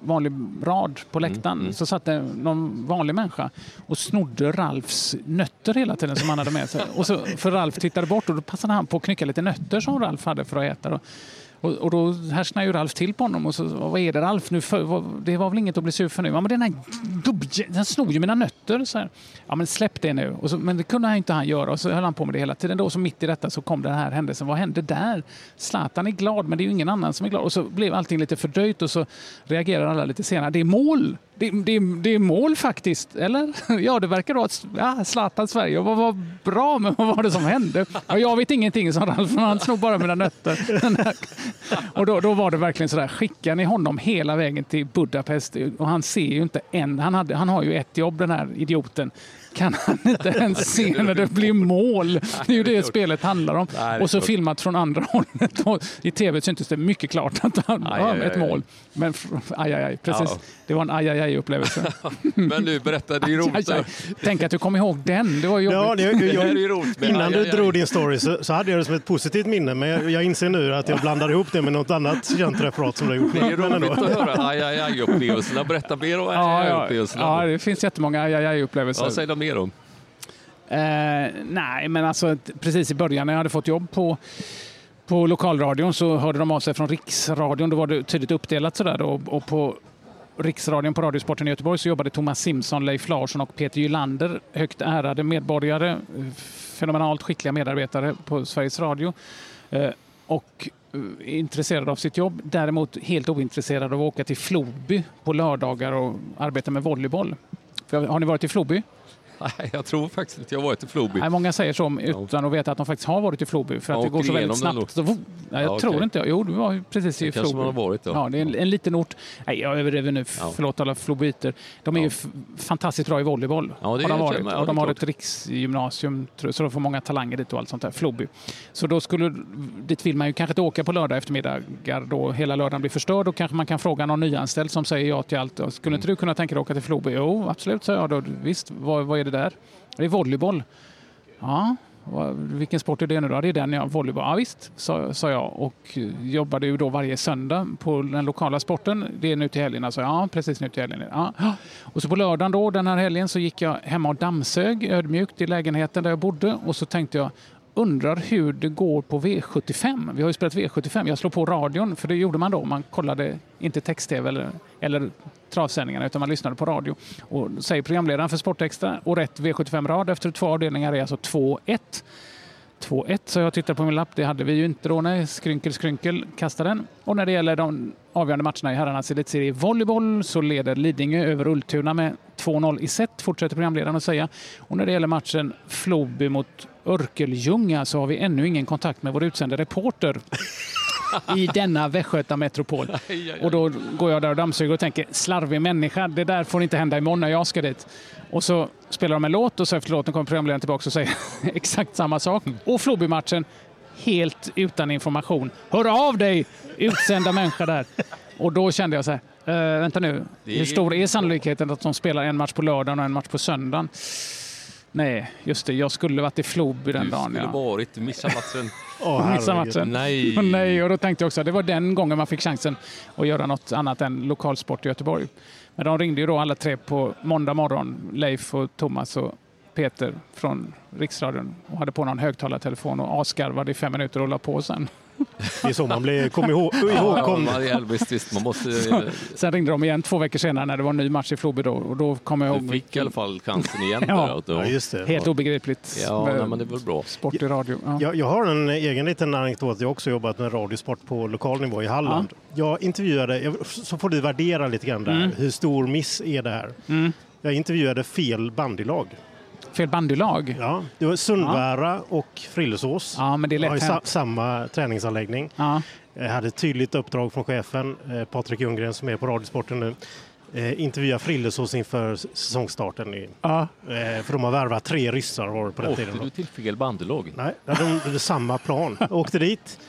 vanlig rad på mm, läktaren mm. så satt det någon vanlig människa och snodde Ralfs nötter hela tiden som han hade med sig. Och så, för Ralf tittade bort och då passade han på att knycka lite nötter som Ralf hade för att äta. Då. Och, och då härsknar ju Ralf till på honom och så, vad är det Ralf nu för, vad, det var väl inget att bli sur för nu? Ja men den här gubbjäveln, den snor ju mina nötter. Så här. Ja men släpp det nu. Så, men det kunde han inte han göra och så höll han på med det hela tiden. Då så mitt i detta så kom den här händelsen. Vad hände där? Zlatan är glad men det är ju ingen annan som är glad. Och så blev allting lite fördröjt och så reagerar alla lite senare. Det är mål! Det, det, det, är mål faktiskt, eller? Ja, det verkar vara ja, Zlatan Sverige. Vad var bra, men vad var det som hände? Ja, jag vet ingenting, sa Ralf, han snor bara mina nötter. Och då, då var det verkligen sådär, skickar ni honom hela vägen till Budapest? Och han ser ju inte en, han, hade, han har ju ett jobb den här idioten kan han inte ens se när det blir mål. Det är ju det spelet handlar om. Och så filmat från andra hållet. I tv syntes det mycket klart att han har ett mål. Men aj, aj, aj, precis. Det var en aj, aj, upplevelse Men du, berätta, det är roligt. Tänk att du kom ihåg den, det var jobbigt. Ja, det, jag, roligt. Innan du drog din story så, så, hade jag det som ett positivt minne, men jag, jag inser nu att jag blandar ihop det med något annat känt referat som du har gjort. Det är roligt att höra aj, aj, aj-upplevelserna. Berätta mer om aj, aj, aj-upplevelserna. Ja, det finns jättemånga aj, aj, aj-upplevelser. Ja, säg dem mer om. Eh, nej, men alltså precis i början när jag hade fått jobb på på lokalradion så hörde de av sig från Riksradion. Då var det tydligt uppdelat sådär. Och, och på Riksradion på Radiosporten i Göteborg så jobbade Thomas Simson, Leif Larsson och Peter Gylander, högt ärade medborgare, fenomenalt skickliga medarbetare på Sveriges Radio. Eh, och eh, intresserad av sitt jobb. Däremot helt ointresserad av att åka till Floby på lördagar och arbeta med volleyboll. Har ni varit i Floby? Nej, jag tror faktiskt inte jag varit i Floby. Nej, många säger så utan att veta att de faktiskt har varit i Floby. För att det går så väldigt snabbt. Så, nej, jag ja, tror okay. inte Jo, du var precis i det Floby. kanske man har varit då. Ja, det är en, en liten ort. Nej, jag överdriver nu. Ja. Förlåt alla Flobyiter. De är ja. ju fantastiskt bra i volleyboll. Ja, det har de varit. och de har ett riksgymnasium, så de får många talanger dit och allt sånt där. Floby. Så då skulle, dit vill man ju kanske inte åka på lördag eftermiddagar då hela lördagen blir förstörd. Då kanske man kan fråga någon nyanställd som säger ja till allt. Skulle mm. inte du kunna tänka dig att åka till Floby? Jo, absolut, sa jag då. Visst, vad, vad är det där? Det är volleyboll. Ja, vilken sport är det nu då? Det är den, ja. Volleyboll. Ja, visst, sa, sa jag och eh, jobbade ju då varje söndag på den lokala sporten. Det är nu till helgen, alltså. Ja, precis nu till helgen. Ja. Och så på lördagen då, den här helgen, så gick jag hemma och dammsög ödmjukt i lägenheten där jag bodde och så tänkte jag, undrar hur det går på V75. Vi har ju spelat V75. Jag slår på radion, för det gjorde man då. Man kollade inte text-tv eller, eller travsändningarna, utan man lyssnade på radio. Och säger programledaren för Sportextra och rätt V75-rad efter två avdelningar är alltså 2-1. 2-1, så jag tittar på min lapp. Det hade vi ju inte då. Nej, skrynkel, skrynkel, kasta den. Och när det gäller de avgörande matcherna i herrarnas elitserie volleyboll så leder Lidingö över Ultuna med 2-0 i set, fortsätter programledaren att säga. Och när det gäller matchen Floby mot Örkeljunga så har vi ännu ingen kontakt med vår utsända reporter i denna Västgötametropol. Och då går jag där och dammsuger och tänker, slarvig människa, det där får inte hända imorgon när jag ska dit. Och så spelar de en låt och så efter låten kommer programledaren tillbaka och säger exakt samma sak. Och Floby-matchen, helt utan information. Hör av dig, utsända människa där. Och då kände jag så här, äh, vänta nu, hur stor är sannolikheten att de spelar en match på lördagen och en match på söndagen? Nej, just det. Jag skulle varit i Floby den du dagen. Du skulle ja. varit, missa matchen. oh, missa matchen. Nej. Nej, och då tänkte jag också att det var den gången man fick chansen att göra något annat än lokalsport i Göteborg. Men de ringde ju då alla tre på måndag morgon, Leif och Thomas och Peter från Riksradion och hade på någon högtalartelefon och asgarvade i fem minuter och la på sen. Det är så man blir kom ihåg, ihågkom. Ja, ja, visst, man måste... Sen ringde de igen två veckor senare när det var en ny match i Floby då, och då kom jag ihåg... Du fick i alla fall chansen igen. ja. ja, just det. Helt obegripligt. Ja, nej, men det är väl bra. Sport i radio. Ja. Jag, jag, har en egen liten anekdot. Jag har också jobbat med radiosport på lokal nivå i Halland. Jag intervjuade, så får du värdera lite grann där, mm. hur stor miss är det här? Mm. Jag intervjuade fel bandylag fel bandylag. Ja, det var Sundvära ja. och Frillesås. Ja, men det är lätt har sa samma träningsanläggning. Ja. Jag hade ett tydligt uppdrag från chefen, eh, Patrik Ljunggren som är på Radiosporten nu. Eh, intervjua Frillesås inför säsongstarten. I, ja. eh, för de har värvat tre ryssar var på den Åkte tiden. du till fel bandylag? Nej, de hade samma plan. Jag åkte dit.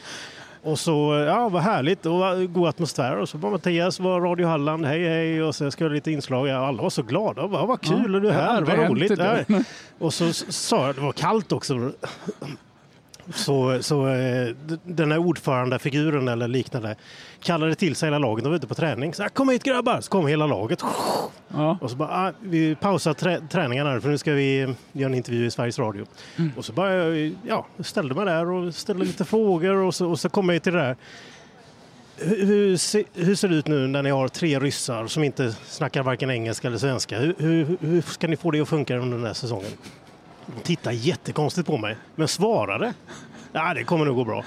Och så, ja vad härligt och god atmosfär. Och så var Mattias, var Radio Halland, hej hej och så ska jag lite inslag. Alla var så glada. Vad, vad kul, ja, är du här, vad roligt. Och så sa jag, det var kallt också. Så, så eh, den här ordförandefiguren eller liknande kallade till sig hela laget. De var ute på träning. Så, kom hit grabbar! Så kom hela laget. Ja. Och så bara, ah, vi pausar trä träningarna för nu ska vi göra en intervju i Sveriges Radio. Mm. Och så bara, ja, ställde mig där och ställde lite frågor och så, och så kom jag till det där. Hur, hur, hur, ser det ut nu när ni har tre ryssar som inte snackar varken engelska eller svenska? Hur, hur, hur ska ni få det att funka under den här säsongen? De tittade jättekonstigt på mig, men svarade. Ja, det kommer nog gå bra.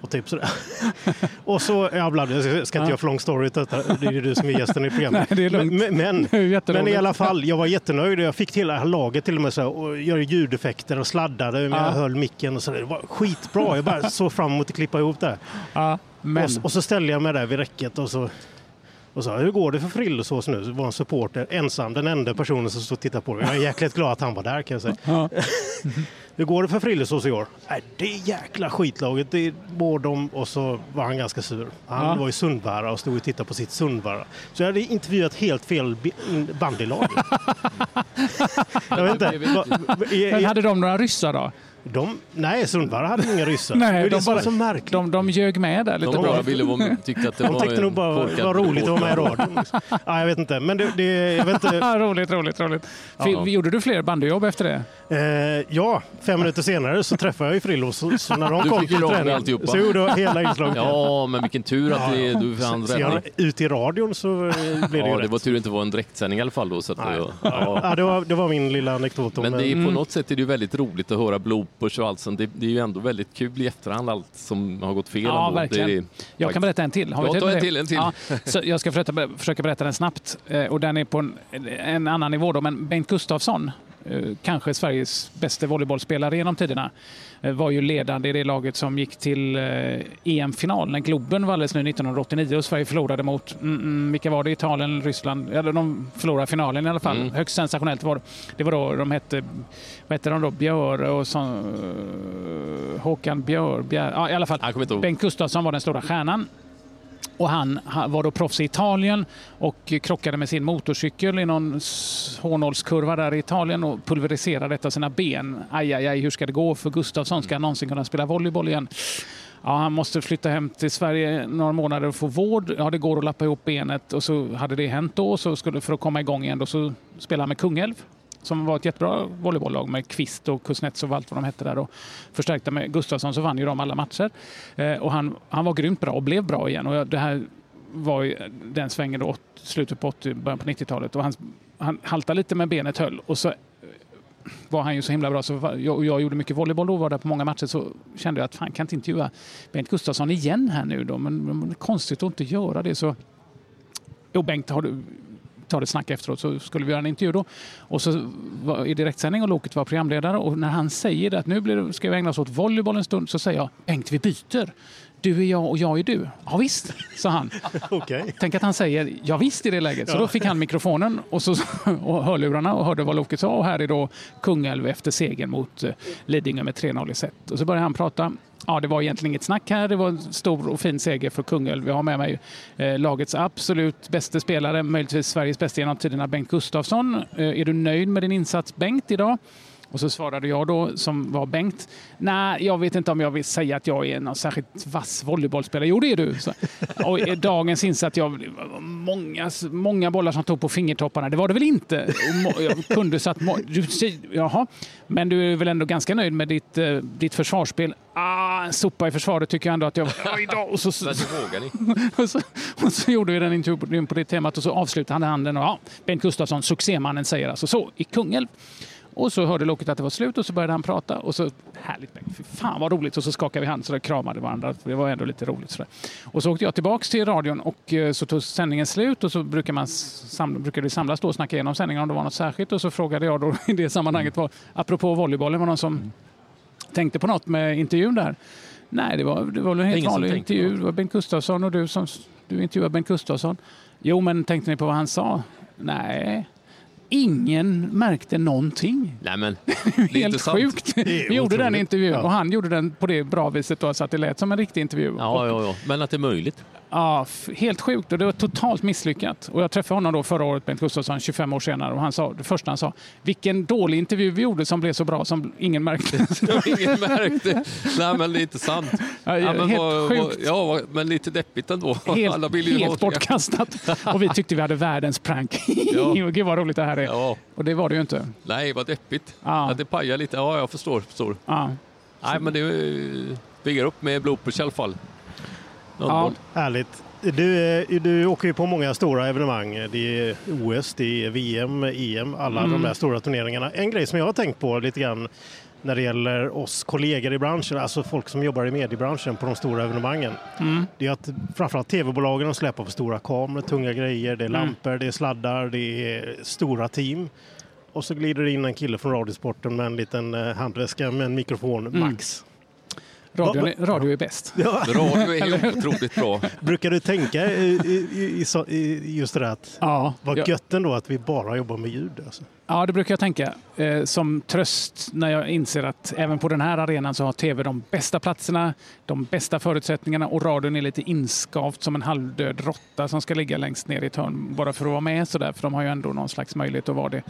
Och typ sådär. och så, jag ska inte göra för lång story, det är ju du som är gästen i programmet. Nej, men, men, men, i alla fall, jag var jättenöjd. Jag fick till laget till och med så här, och göra ljudeffekter och sladdade. Ja. Jag höll micken och så. Det var skitbra. Jag bara såg fram emot att klippa ihop det. Ja, men... och, och, så ställde jag mig där vid räcket och så och sa hur går det för Frillesås nu? Så var en supporter ensam, den enda personen som stod och tittade på det. Jag är jäkligt glad att han var där kan jag säga. Ja. hur går det för Frillesås i år? Nej, det är jäkla skitlaget. Det mår de och så var han ganska sur. Han ja. var i Sundvara och stod och tittade på sitt Sundvara. Så jag hade intervjuat helt fel bandylag. jag vet inte. Men hade de några ryssar då? De, nej, Sundvall hade inga ryssar. nej, det de, bara, så märkligt. De, de ljög med där lite de bra. Ville vara, tyckte att det de var tyckte nog bara det var roligt att vara med i radion. ja, jag vet inte. Men det, det, jag vet inte. roligt, roligt, roligt. Ja. Gjorde du fler bandyjobb efter det? Eh, ja, fem minuter senare så träffade jag ju Frillo. Så, så när de du kom till träningen så gjorde jag hela inslaget. Ja, men vilken tur att det, du fann räddning. Ut i radion så eh, blev det ja, ju det rätt. var tur att det inte var en direktsändning i alla fall. Då, så att, ja. ja. det, var, det var min lilla anekdot. Men det är, på något sätt är det väldigt roligt att höra bloopers allt sånt. Det, det är ju ändå väldigt kul i efterhand allt som har gått fel. Ja, ändå. verkligen. Det jag kan berätta en till. Har ja, ta en till. En till. Ja, så jag ska försöka, försöka berätta den snabbt. Eh, och den är på en, en annan nivå. Då. Men Bengt Gustafsson, kanske Sveriges bästa volleybollspelare genom tiderna, eh, var ju ledande i det laget som gick till EM-final när Globen var alldeles nu 1989 och Sverige förlorade mot, mm, mm, vilka var det, Italien, Ryssland? Eller de förlorade finalen i alla fall. Mm. Högst sensationellt var det. Det var då de hette, vad hette de då, Björe och så, Håkan Björ, Björ, ja, i alla fall. Bengt Gustafsson var den stora stjärnan. Och han var då proffs i Italien och krockade med sin motorcykel i någon hårnålskurva där i Italien och pulveriserade ett av sina ben. Aj, aj, aj, hur ska det gå för Gustafsson? Ska han någonsin kunna spela volleyboll igen? Ja, han måste flytta hem till Sverige några månader och få vård. Ja, det går att lappa ihop benet och så hade det hänt då. Så skulle, för att komma igång igen då så spelade han med Kungälv som var ett jättebra volleybolllag med Kvist och Kuznetsov och allt vad de hette där. Och förstärkta med Gustafsson så vann ju de alla matcher. Eh, och han, han var grymt bra och blev bra igen. Och det här var ju den svängen då, slutet på 80, början på 90-talet. Och han, han haltade lite med benet höll. Och så eh, var han ju så himla bra. Så jag, jag gjorde mycket volleyboll då var där på många matcher. Så kände jag att fan kan inte intervjua Bengt Gustafsson igen här nu då. Men, men konstigt att inte göra det. Så Jo, Bengt, har du, tar ett snack efteråt så skulle vi göra en intervju då. Och så var, i direktsändning och Loket var programledare och när han säger att nu blir ska vi ägna oss åt volleyboll en stund så säger jag Bengt vi byter. Du är jag och jag är du. Ja visst, sa han. okay. Tänk att han säger ja visst i det läget. Så ja. då fick han mikrofonen och, så, och hörlurarna och hörde vad Loket sa. Och här är då Kungälv efter segern mot eh, Lidingö med 3-0 i set. Och så började han prata Ja, det var egentligen inget snack här. Det var en stor och fin seger för Kungälv. Vi har med mig eh, lagets absolut bästa spelare, möjligtvis Sveriges bästa genom tiderna, Bengt Gustafsson. Eh, är du nöjd med din insats, Bengt, idag? Och så svarade jag då, som var Bengt, nej, jag vet inte om jag vill säga att jag är någon särskilt vass volleybollspelare. Jo, det är du. Så, och dagens insats, jag, många, många bollar som tog på fingertopparna, det var det väl inte? Och jag kunde satt, du, jaha, men du är väl ändå ganska nöjd med ditt, uh, ditt försvarsspel? Ah, sopa i försvaret tycker jag ändå att jag var. Och så, så, och, så, och så gjorde vi den intervjun på det temat och så avslutade han den och ja, Bengt Gustafsson, succémannen, säger alltså så i Kungälv. Och så hörde Loket att det var slut och så började han prata och så härligt, fy fan vad roligt och så skakade vi hand så där kramade varandra. Det var ändå lite roligt. Så Och så åkte jag tillbaks till radion och eh, så tog sändningen slut och så brukar man samla, brukade vi samlas då och snacka igenom sändningen om det var något särskilt och så frågade jag då i det sammanhanget var, apropå volleybollen, var någon som tänkte på något med intervjun där? Nej, det var, det var en helt vanlig intervju. Det var Bengt Gustafsson och du som du intervjuade Bengt Gustafsson. Jo, men tänkte ni på vad han sa? Nej, Ingen märkte någonting. Nej, men, Helt sjukt. Vi gjorde den intervjun ja. och han gjorde den på det bra viset då, så att det lät som en riktig intervju. Ja, ja, ja. Men att det är möjligt. Ja, helt sjukt och det var totalt misslyckat. Och jag träffade honom då förra året, Bengt Gustafsson, 25 år senare och han sa, det första han sa, vilken dålig intervju vi gjorde som blev så bra som ingen märkte. ingen märkte. Nej men det är inte sant. Ja, ja, men helt var, sjukt. ja, men lite deppigt ändå. Helt, Alla vill helt bortkastat. och vi tyckte vi hade världens prank. ja. Gud vad roligt det här är. Ja. Och det var det ju inte. Nej, vad deppigt. Ja. Att det pajar lite. Ja, jag förstår. förstår. Ja. Nej, men det bygger upp med bloopers i alla fall. Ja. Härligt. Du, du åker ju på många stora evenemang. Det är OS, det är VM, EM, alla mm. de där stora turneringarna. En grej som jag har tänkt på lite grann när det gäller oss kollegor i branschen, alltså folk som jobbar i mediebranschen på de stora evenemangen. Mm. Det är att framförallt tv-bolagen släpper på stora kameror, tunga grejer, det är mm. lampor, mm. det är sladdar, det är stora team. Och så glider det in en kille från Radiosporten med en liten eh, handväska med en mikrofon, mm. max. Radio, radio är bäst. Ja. Radio är otroligt bra. Brukar du tänka i, i, i, just det där att ja, vad gött ändå att vi bara jobbar med ljud? Alltså. Ja, det brukar jag tänka. Eh, som tröst när jag inser att även på den här arenan så har tv de bästa platserna, de bästa förutsättningarna och radion är lite inskavt som en halvdöd råtta som ska ligga längst ner i ett hörn bara för att vara med sådär, för de har ju ändå någon slags möjlighet att vara det.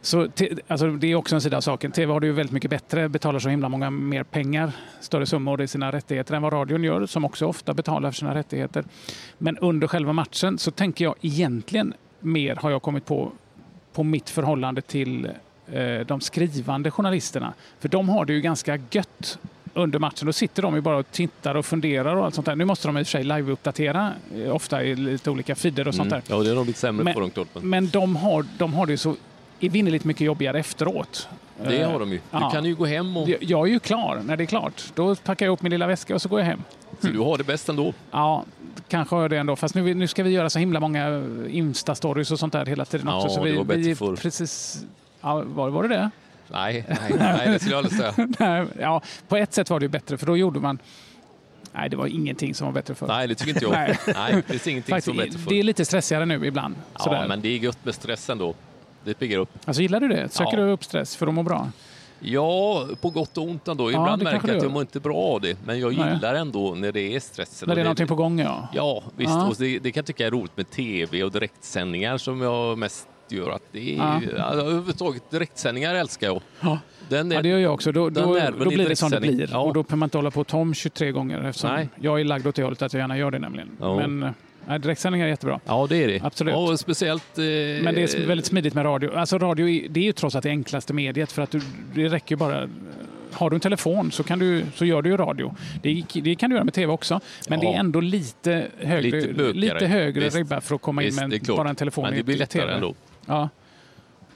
Så alltså, det är också en sida av saken. TV har det ju väldigt mycket bättre, betalar så himla många mer pengar, större summor i sina rättigheter än vad radion gör, som också ofta betalar för sina rättigheter. Men under själva matchen så tänker jag egentligen mer, har jag kommit på, på mitt förhållande till eh, de skrivande journalisterna. För de har det ju ganska gött under matchen. Då sitter de ju bara och tittar och funderar och allt sånt där. Nu måste de i och för sig live-uppdatera, eh, ofta i lite olika feeder och sånt mm. där. Ja, det är nog lite sämre men, på dem men... men de har, de har det så evinnerligt mycket jobbigare efteråt. Det har de ju. Du ja. kan ju gå hem och... Jag är ju klar när det är klart. Då packar jag upp min lilla väska och så går jag hem. Så du har det bäst ändå? Ja, kanske har jag det ändå. Fast nu, nu ska vi göra så himla många Insta-stories och sånt där hela tiden också. Ja, så vi, det var bättre förr. Precis, ja, var, var det det? Nej, nej, nej det skulle jag aldrig säga. ja, på ett sätt var det bättre, för då gjorde man Nej, det var ingenting som var bättre förr. Nej, det tycker inte jag. nej. nej, det finns ingenting Faktiskt, som var bättre förr. Det är lite stressigare nu ibland. Ja, sådär. men det är gött med stress ändå. Det piggar upp. Alltså gillar du det? Söker ja. du upp stress för att må bra? Ja, på gott och ont ändå. Ibland ja, märker jag att jag mår inte bra av det. Men jag gillar Nej. ändå när det är stress. När det är någonting på gång, ja. Ja, visst. Ja. Och det, det kan jag tycka är roligt med tv och direktsändningar som jag mest gör. Att det är, ja. alltså, överhuvudtaget direktsändningar älskar jag. Ja. Den är, ja, det gör jag också. Då, då, då blir det som det blir. Ja. Och då behöver man inte hålla på tom 23 gånger eftersom Nej. jag är lagd åt det hållet att jag gärna gör det nämligen. Ja. Men, Nej, direktsändningar är jättebra. Ja, det är det. Absolut. Och speciellt... Eh... Men det är väldigt smidigt med radio. Alltså radio det är ju trots allt det enklaste mediet för att du, det räcker ju bara har du en telefon så, kan du, så gör du ju radio. Det, det kan du göra med tv också. Men ja. det är ändå lite högre, lite, lite högre ribba för att komma in med bara en telefon Men det blir lättare ändå. Ja.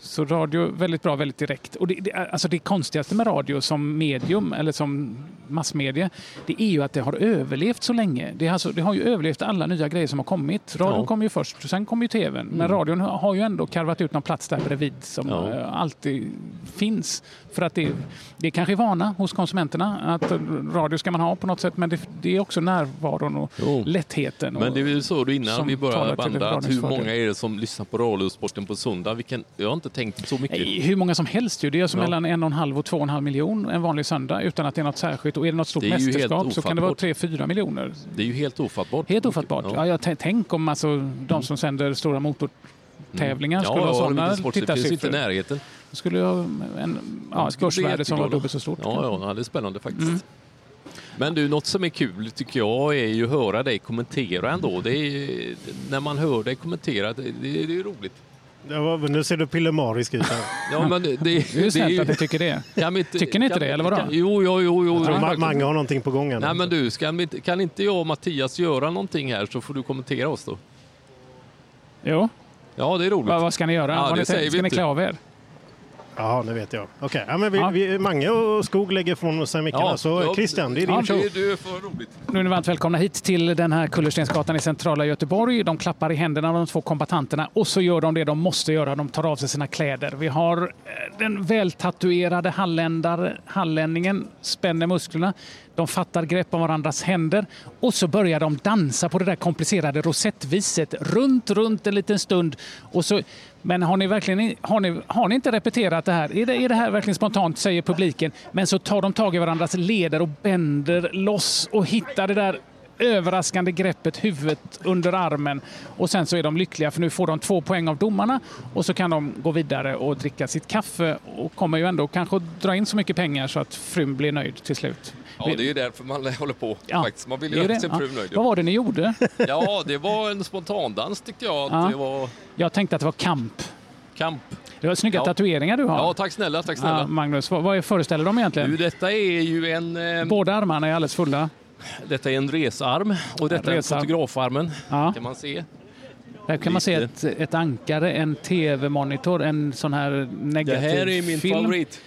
Så radio, väldigt bra, väldigt direkt. Och det, det, alltså det konstigaste med radio som medium, eller som massmedia, det är ju att det har överlevt så länge. Det, alltså, det har ju överlevt alla nya grejer som har kommit. Radion ja. kom ju först, sen kom ju tvn. Men mm. radion har ju ändå karvat ut någon plats där bredvid som ja. Eh, alltid finns. För att det, det är kanske är vana hos konsumenterna att radio ska man ha på något sätt, men det, det är också närvaron och jo. lättheten. Men det är ju så innan vi började banda, hur många är det som lyssnar på Radiosporten på söndag? Vilken, jag har inte tänkt så mycket. Hur många som helst ju. Det är alltså ja. mellan en och en halv och två och en halv miljon en vanlig söndag utan att det är något särskilt. Och är det något stort mästerskap så kan det vara tre, fyra miljoner. Det är ju helt ofattbart. Helt ofattbart. Ja. Ja, tänk om alltså, de som sänder stora motortävlingar mm. skulle ja, ha sådana tittarsiffror. Det finns inte i närheten. Då skulle ha en, ja, ett börsvärde som var dubbelt så stort. Ja, ja, det är spännande faktiskt. Mm. Men du, något som är kul tycker jag är ju att höra dig kommentera ändå. Det är, när man hör dig kommentera, det, det, det är roligt. Ja, nu ser du pillemarisk ut. Här. ja, men det, det, det är snällt att ni tycker det. Inte, tycker ni inte det, eller vadå? Kan, jo, jo, jo. jo jag Mange har någonting på gång. Nej, men du, ska, kan inte jag och Mattias göra någonting här så får du kommentera oss då? Jo. Ja, det är roligt. Va, vad ska ni göra? Ja, det ni, ska ni klä av er? Ja, det vet jag. Okej, okay. ja, men vi, ja. vi, Mange och Skog lägger från sig mickarna. Ja, så ja, Christian, det är din ja, show. Det, det är för roligt. Nu är ni varmt välkomna hit till den här Kullerstensgatan i centrala Göteborg. De klappar i händerna de två kombatanterna och så gör de det de måste göra. De tar av sig sina kläder. Vi har eh, den vältatuerade hallänningen, spänner musklerna. De fattar grepp om varandras händer och så börjar de dansa på det där komplicerade rosettviset runt, runt en liten stund. Och så, men har ni, verkligen, har, ni, har ni inte repeterat det här? Är det, är det här verkligen spontant, säger publiken. Men så tar de tag i varandras leder och bänder loss och hittar det där överraskande greppet, huvudet under armen. Och sen så är de lyckliga för nu får de två poäng av domarna och så kan de gå vidare och dricka sitt kaffe och kommer ju ändå kanske dra in så mycket pengar så att frun blir nöjd till slut. Ja, det är ju därför man håller på. Ja, faktiskt. Man vill ju göra sin fru nöjd. Vad var det ni gjorde? Ja, det var en spontandans tyckte jag. Ja. Det var... Jag tänkte att det var kamp. Kamp. Det var snygga ja. tatueringar du har. Ja, tack snälla. Tack snälla. Ja, Magnus, vad, vad föreställer de egentligen? Du, detta är ju en... Eh... Båda armarna är alldeles fulla. Detta är en resarm och detta är fotografarmen. Ja. kan man se. Här kan man se ett, ett ankare, en tv-monitor, en sån här negativ film. Det här är min film. favorit.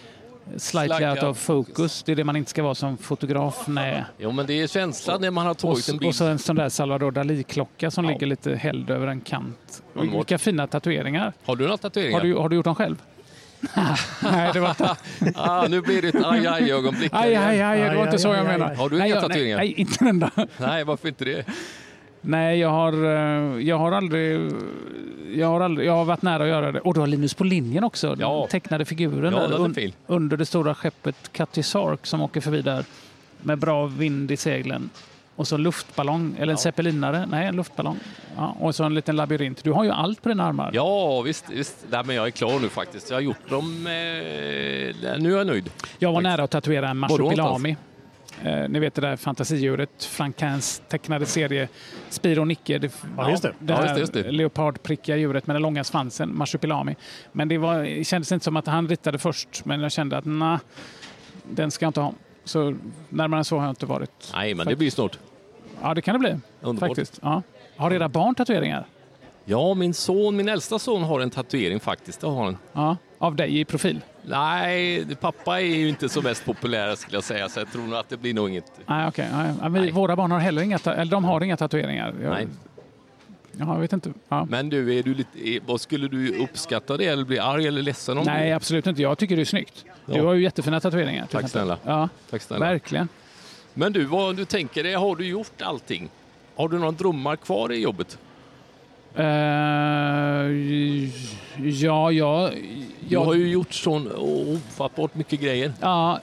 Slightly out of focus, det är det man inte ska vara som fotograf. Nej. Jo, men det är känslan när man har tagit en bild. Och så en sån där Salvador Dalí-klocka som ja. ligger lite hälld över en kant. Vilka fina tatueringar. Har du några tatueringar? Har du, har du gjort dem själv? Nej, det var inte... ah, nu blir det ett aj, aj ögonblick. Aj, aj, aj, det var inte så jag menade. Har du inga tatueringar? Nej, inte en enda. Nej, varför inte det? Nej, jag har, eh, jag har aldrig... Jag har, aldrig, jag har varit nära att göra det. Och du har Linus på linjen också. Ja. Den tecknade figuren ja, där, un, under det stora skeppet Cutty Sark som åker förbi där med bra vind i seglen. Och så luftballong, eller en ja. zeppelinare. Nej, en luftballong. Ja, och så en liten labyrint. Du har ju allt på dina armar. Ja, visst. visst. Nej, men jag är klar nu faktiskt. Jag har gjort dem. Eh, nu är jag nöjd. Jag var nära att tatuera en marsupilami. Eh, ni vet det där fantasidjuret, Frankins tecknade serie Spiro Nicke. Det, ja, just det. det ja, just det, leopardprickiga djuret med den långa svansen, marsupilami. Men det, var, det kändes inte som att han ritade först, men jag kände att nej, den ska jag inte ha. Så närmare än så har jag inte varit. Nej, men det blir snart. Ja, det kan det bli. Underbart. Faktiskt. Ja. Har era barn tatueringar? Ja, min son, min äldsta son har en tatuering faktiskt. Det har han. Ja, av dig i profil? Nej, pappa är ju inte så mest populär skulle jag säga, så jag tror nog att det blir nog inget. Nej, okej. Okay. Nej. Våra barn har heller inga, eller de har inga tatueringar. Jag... Nej. jag vet inte. Ja. Men du, är du lite, vad skulle du uppskatta det eller bli arg eller ledsen om Nej, det? absolut inte. Jag tycker det är snyggt. Ja. Du har ju jättefina tatueringar. Tack snälla. Ja, Tack snälla. Verkligen. Men du, vad du tänker dig, har du gjort allting? Har du några drömmar kvar i jobbet? Uh, ja, ja, Du har ju gjort så ofattbart mycket grejer. Ja,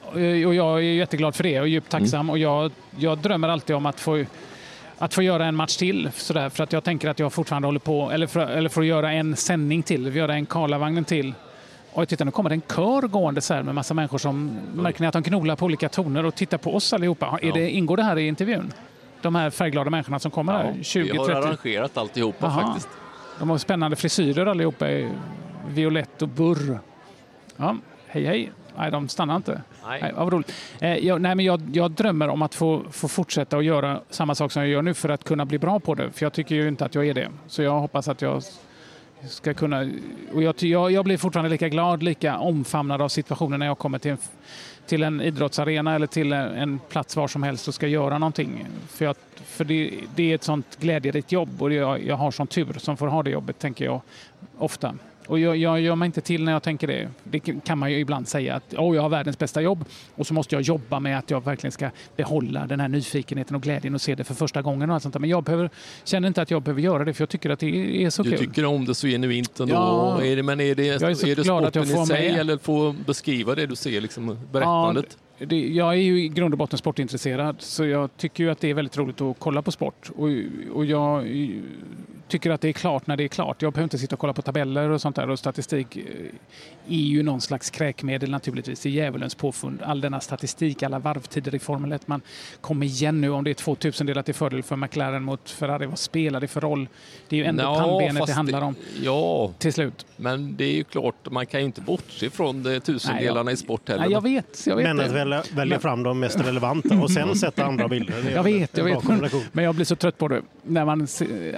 och jag är jätteglad för det och djupt tacksam. Mm. Och jag, jag drömmer alltid om att få, att få göra en match till. Sådär, för att jag tänker att jag fortfarande håller på, eller för, eller för att göra en sändning till, göra en Karlavagnen till. Och titta, nu kommer det en kör gående så här med massa människor som märker ni att de knolar på olika toner och tittar på oss allihopa. Är det, ingår det här i intervjun? De här färgglada människorna som kommer ja, här? 20, vi har 30. arrangerat alltihopa Aha. faktiskt. De har spännande frisyrer allihopa i violett och burr. Ja, hej hej. Nej, de stannar inte. Nej. Nej, vad roligt. Eh, jag, nej, men jag, jag, drömmer om att få, få fortsätta att göra samma sak som jag gör nu för att kunna bli bra på det. För jag tycker ju inte att jag är det. Så jag hoppas att jag ska kunna... Och jag, jag, jag blir fortfarande lika glad, lika omfamnad av situationen när jag kommer till en, till en idrottsarena eller till en plats var som helst och ska göra någonting. För, jag, för det, det är ett sånt glädjerikt jobb och jag, jag har sån tur som får ha det jobbet, tänker jag ofta. Och jag, jag gör mig inte till när jag tänker det. Det kan man ju ibland säga att oh, jag har världens bästa jobb och så måste jag jobba med att jag verkligen ska behålla den här nyfikenheten och glädjen och se det för första gången. Och allt sånt där. Men jag behöver, känner inte att jag behöver göra det för jag tycker att det är så du kul. Du tycker om det så genuint ändå. Ja, är det, men är det, jag är, så är det sporten att jag får i sig med. eller få beskriva det du ser, liksom berättandet? Ja, det, jag är ju i grund och botten sportintresserad så jag tycker ju att det är väldigt roligt att kolla på sport. Och, och jag tycker att det är klart när det är klart. Jag behöver inte sitta och kolla på tabeller och sånt där och statistik eh, är ju någon slags kräkmedel naturligtvis. Det är djävulens påfund. All denna statistik, alla varvtider i Formel 1. Man kom igen nu om det är 2000 delat till fördel för McLaren mot Ferrari. Vad spelar det för roll? Det är ju ändå no, pannbenet det handlar om ja, till slut. Men det är ju klart, man kan ju inte bortse från det tusendelarna Nej, jag, i sport heller. Nej, jag vet. Jag vet men välja, välja fram de mest relevanta och sen sätta andra bilder. Jag vet, jag vet. Men jag blir så trött på det. När man,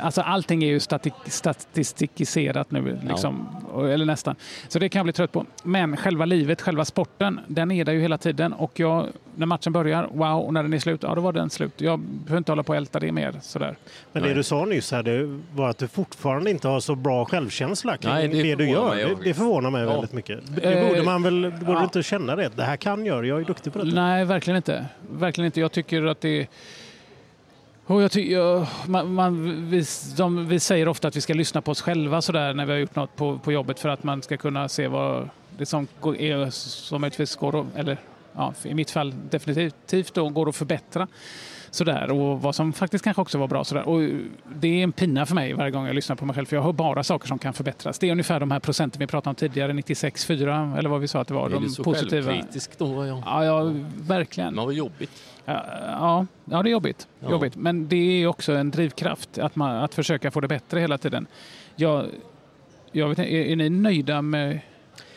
alltså allting är ju statistikiserat nu, liksom, ja. eller nästan. Så det kan jag bli trött på. Men själva livet, själva sporten, den är där ju hela tiden. Och jag, när matchen börjar, wow, och när den är slut, ja då var den slut. Jag behöver inte hålla på och älta det mer. Sådär. Men det Nej. du sa nyss här, det var att du fortfarande inte har så bra självkänsla kring Nej, det, det du gör. Det, det, förvånar mig ja. väldigt mycket. Det borde man väl borde ja. inte känna det? Det här kan jag, jag är duktig på det. Nej, verkligen inte. Verkligen inte. Jag tycker att det och jag ty, jag, man, man, vi, de, vi, säger ofta att vi ska lyssna på oss själva så där, när vi har gjort något på, på jobbet för att man ska kunna se vad det som är, som möjligtvis går eller ja, i mitt fall definitivt då, går att förbättra. Sådär, och vad som faktiskt kanske också var bra. Sådär. Och det är en pina för mig varje gång jag lyssnar på mig själv, för jag hör bara saker som kan förbättras. Det är ungefär de här procenten vi pratade om tidigare, 96-4 eller vad vi sa att det var. Är de du så positiva. självkritisk då? Ja, ja, ja verkligen. Men vad jobbigt. Ja, ja, det är jobbigt. Ja. jobbigt. Men det är också en drivkraft att, man, att försöka få det bättre hela tiden. Jag, jag vet, är, är ni nöjda med,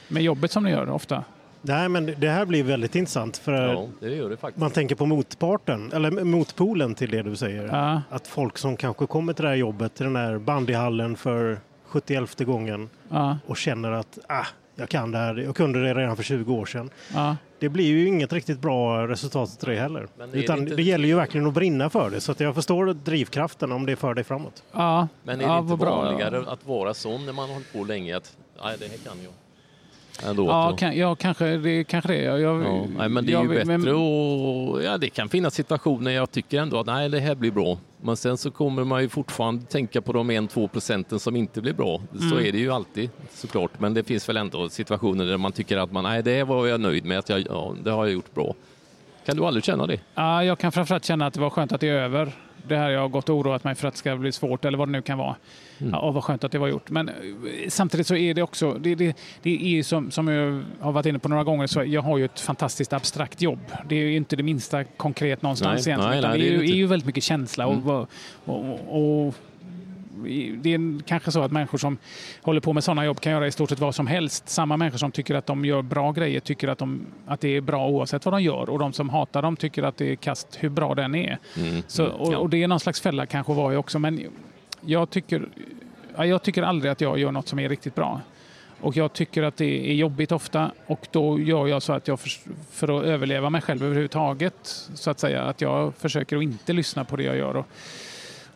med jobbet som ni gör ofta? Nej, men det här blir väldigt intressant. För ja, det gör det faktiskt. Man tänker på motparten, eller motpolen till det du säger. Ja. Att folk som kanske kommer till det här jobbet, till den här bandyhallen för 71 gången ja. och känner att ah, jag kan det här, jag kunde det redan för 20 år sedan. Ja. Det blir ju inget riktigt bra resultat till det heller. Det Utan det, det gäller ju verkligen att brinna för det. Så att jag förstår drivkraften om det för dig framåt. Ja. Men är det inte vanligare att vara sån när man har hållit på länge? Att, nej, det här kan jag. Ändå, ja, kan, ja, kanske det. Kanske det. Jag, ja, nej, men det är jag, ju bättre men... och ja, det kan finnas situationer jag tycker ändå att nej, det här blir bra. Men sen så kommer man ju fortfarande tänka på de 1-2 procenten som inte blir bra. Mm. Så är det ju alltid såklart. Men det finns väl ändå situationer där man tycker att man, nej, det var jag nöjd med, att jag, ja, det har jag gjort bra. Kan du aldrig känna det? Ja, jag kan framförallt känna att det var skönt att det är över. Det här jag har gått och oroat mig för att det ska bli svårt eller vad det nu kan vara. Mm. Ja, vad skönt att det var gjort. Men eh, samtidigt så är det också, det, det, det är som, som jag har varit inne på några gånger, så jag har ju ett fantastiskt abstrakt jobb. Det är ju inte det minsta konkret någonstans nej, egentligen. Nej, nej, det, är, det är, ju väldigt mycket känsla mm. och, och, och det är kanske så att människor som håller på med sådana jobb kan göra i stort sett vad som helst. Samma människor som tycker att de gör bra grejer tycker att, de, att det är bra oavsett vad de gör och de som hatar dem tycker att det är kast hur bra den är. Mm, så, mm, och, och, det är någon slags fälla kanske var jag också men jag tycker, jag tycker aldrig att jag gör något som är riktigt bra. Och jag tycker att det är jobbigt ofta och då gör jag så att jag för, för, att överleva mig själv överhuvudtaget så att säga att jag försöker att inte lyssna på det jag gör. Och,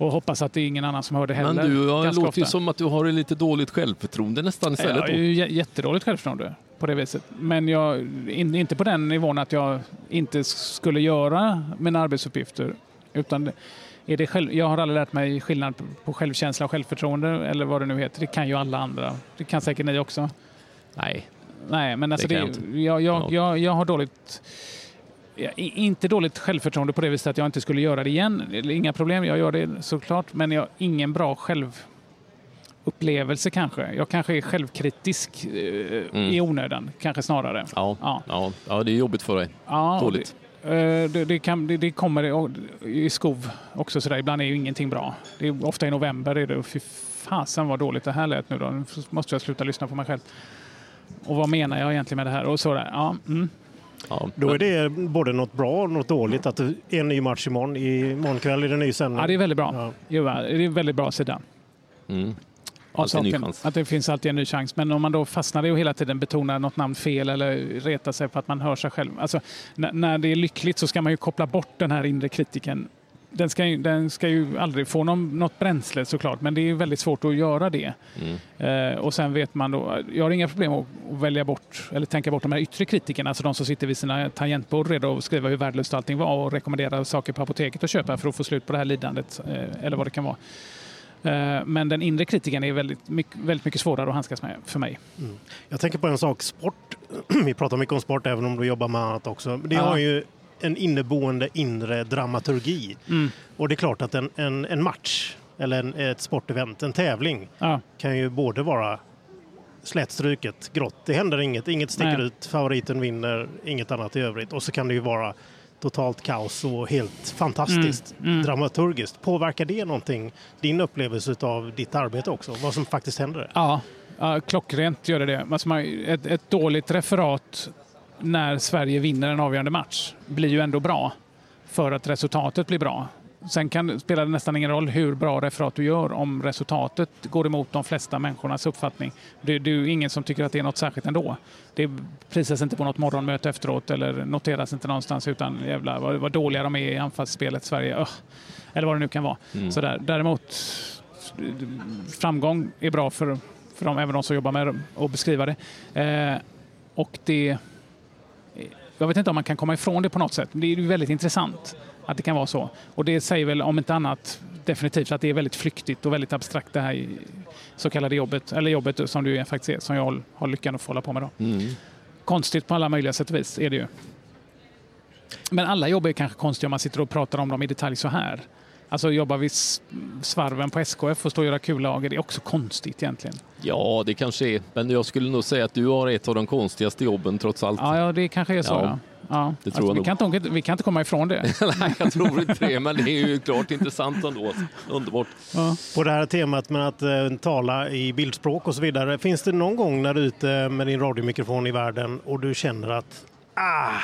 och hoppas att det är ingen annan som hör det heller. Men du, det låter ju som att du har lite dåligt självförtroende nästan istället. Jag har ju jättedåligt självförtroende på det viset. Men jag, in, inte på den nivån att jag inte skulle göra mina arbetsuppgifter. Utan är det själv, jag har aldrig lärt mig skillnad på självkänsla och självförtroende eller vad det nu heter. Det kan ju alla andra. Det kan säkert ni också. Nej. Nej, men alltså det, det jag, jag, jag, jag har dåligt inte dåligt självförtroende på det viset att jag inte skulle göra det igen. Inga problem, jag gör det såklart. Men jag har ingen bra självupplevelse kanske. Jag kanske är självkritisk eh, mm. i onödan, kanske snarare. Ja, ja. ja, ja det är jobbigt för dig. Ja, Dåligt. Det, eh, det, det, kan, det, kommer i skov också sådär. Ibland är ju ingenting bra. Det är ofta i november är det, fy fasen vad dåligt det här lät nu då. Nu måste jag sluta lyssna på mig själv. Och vad menar jag egentligen med det här? Och sådär. Ja, mm. Ja, Då är det både något bra och något dåligt att det är en ny match imorgon. Imorgon kväll är det ny sändning. Ja, det är väldigt bra. Ja. Det är väldigt bra sida. Mm. Alltid saken, att det finns alltid en ny chans. Men om man då fastnar i och hela tiden betonar något namn fel eller retar sig på att man hör sig själv. Alltså, när det är lyckligt så ska man ju koppla bort den här inre kritiken den ska, ju, den ska ju aldrig få någon, något bränsle såklart, men det är väldigt svårt att göra det. Mm. Eh, och sen vet man då, jag har inga problem att, att, välja bort eller tänka bort de här yttre kritikerna, alltså de som sitter vid sina tangentbord redo att skriva hur värdelöst allting var och rekommendera saker på apoteket att köpa för att få slut på det här lidandet eh, eller vad det kan vara. Eh, men den inre kritiken är väldigt mycket, väldigt mycket svårare att handskas med för mig. Mm. Jag tänker på en sak, sport. Vi pratar mycket om sport även om du jobbar med annat också. Det ja. har ju en inneboende inre dramaturgi. Mm. Och det är klart att en, en, en match eller en, ett sportevent, en tävling, ja. kan ju både vara slätstruket, grått, det händer inget, inget sticker Nej. ut, favoriten vinner, inget annat i övrigt. Och så kan det ju vara totalt kaos och helt fantastiskt mm. Mm. dramaturgiskt. Påverkar det någonting, din upplevelse av ditt arbete också, vad som faktiskt händer? Ja, ja klockrent gör det det. Alltså ett, ett dåligt referat när Sverige vinner en avgörande match blir ju ändå bra för att resultatet blir bra. Sen kan, spelar det nästan ingen roll hur bra referat du gör om resultatet går emot de flesta människornas uppfattning. Det, det är ingen som tycker att det är något särskilt ändå. Det prisas inte på något morgonmöte efteråt eller noteras inte någonstans utan jävla vad, vad dåliga de är i anfallsspelet Sverige. Öh. Eller vad det nu kan vara. Mm. Sådär. Däremot framgång är bra för, för dem, även de som jobbar med att beskriva det. Eh, och det jag vet inte om man kan komma ifrån det på något sätt. Det är väldigt intressant att det kan vara så. Och det säger väl om inte annat definitivt att det är väldigt flyktigt och väldigt abstrakt det här så kallade jobbet, eller jobbet som du faktiskt är, som jag har lyckan att få hålla på med. Då. Mm. Konstigt på alla möjliga sätt och vis är det ju. Men alla jobb är kanske konstiga om man sitter och pratar om dem i detalj så här. Alltså jobba vid svarven på SKF och stå och göra kullager, det är också konstigt egentligen. Ja, det kanske är. Men jag skulle nog säga att du har ett av de konstigaste jobben trots allt. Ja, ja det kanske är så. Ja. Ja. Det tror alltså, jag vi, kan inte, vi kan inte komma ifrån det. Nej, jag tror inte det, men det är ju klart intressant ändå. Underbart. Ja. På det här temat med att uh, tala i bildspråk och så vidare. Finns det någon gång när du är ute med din radiomikrofon i världen och du känner att ah,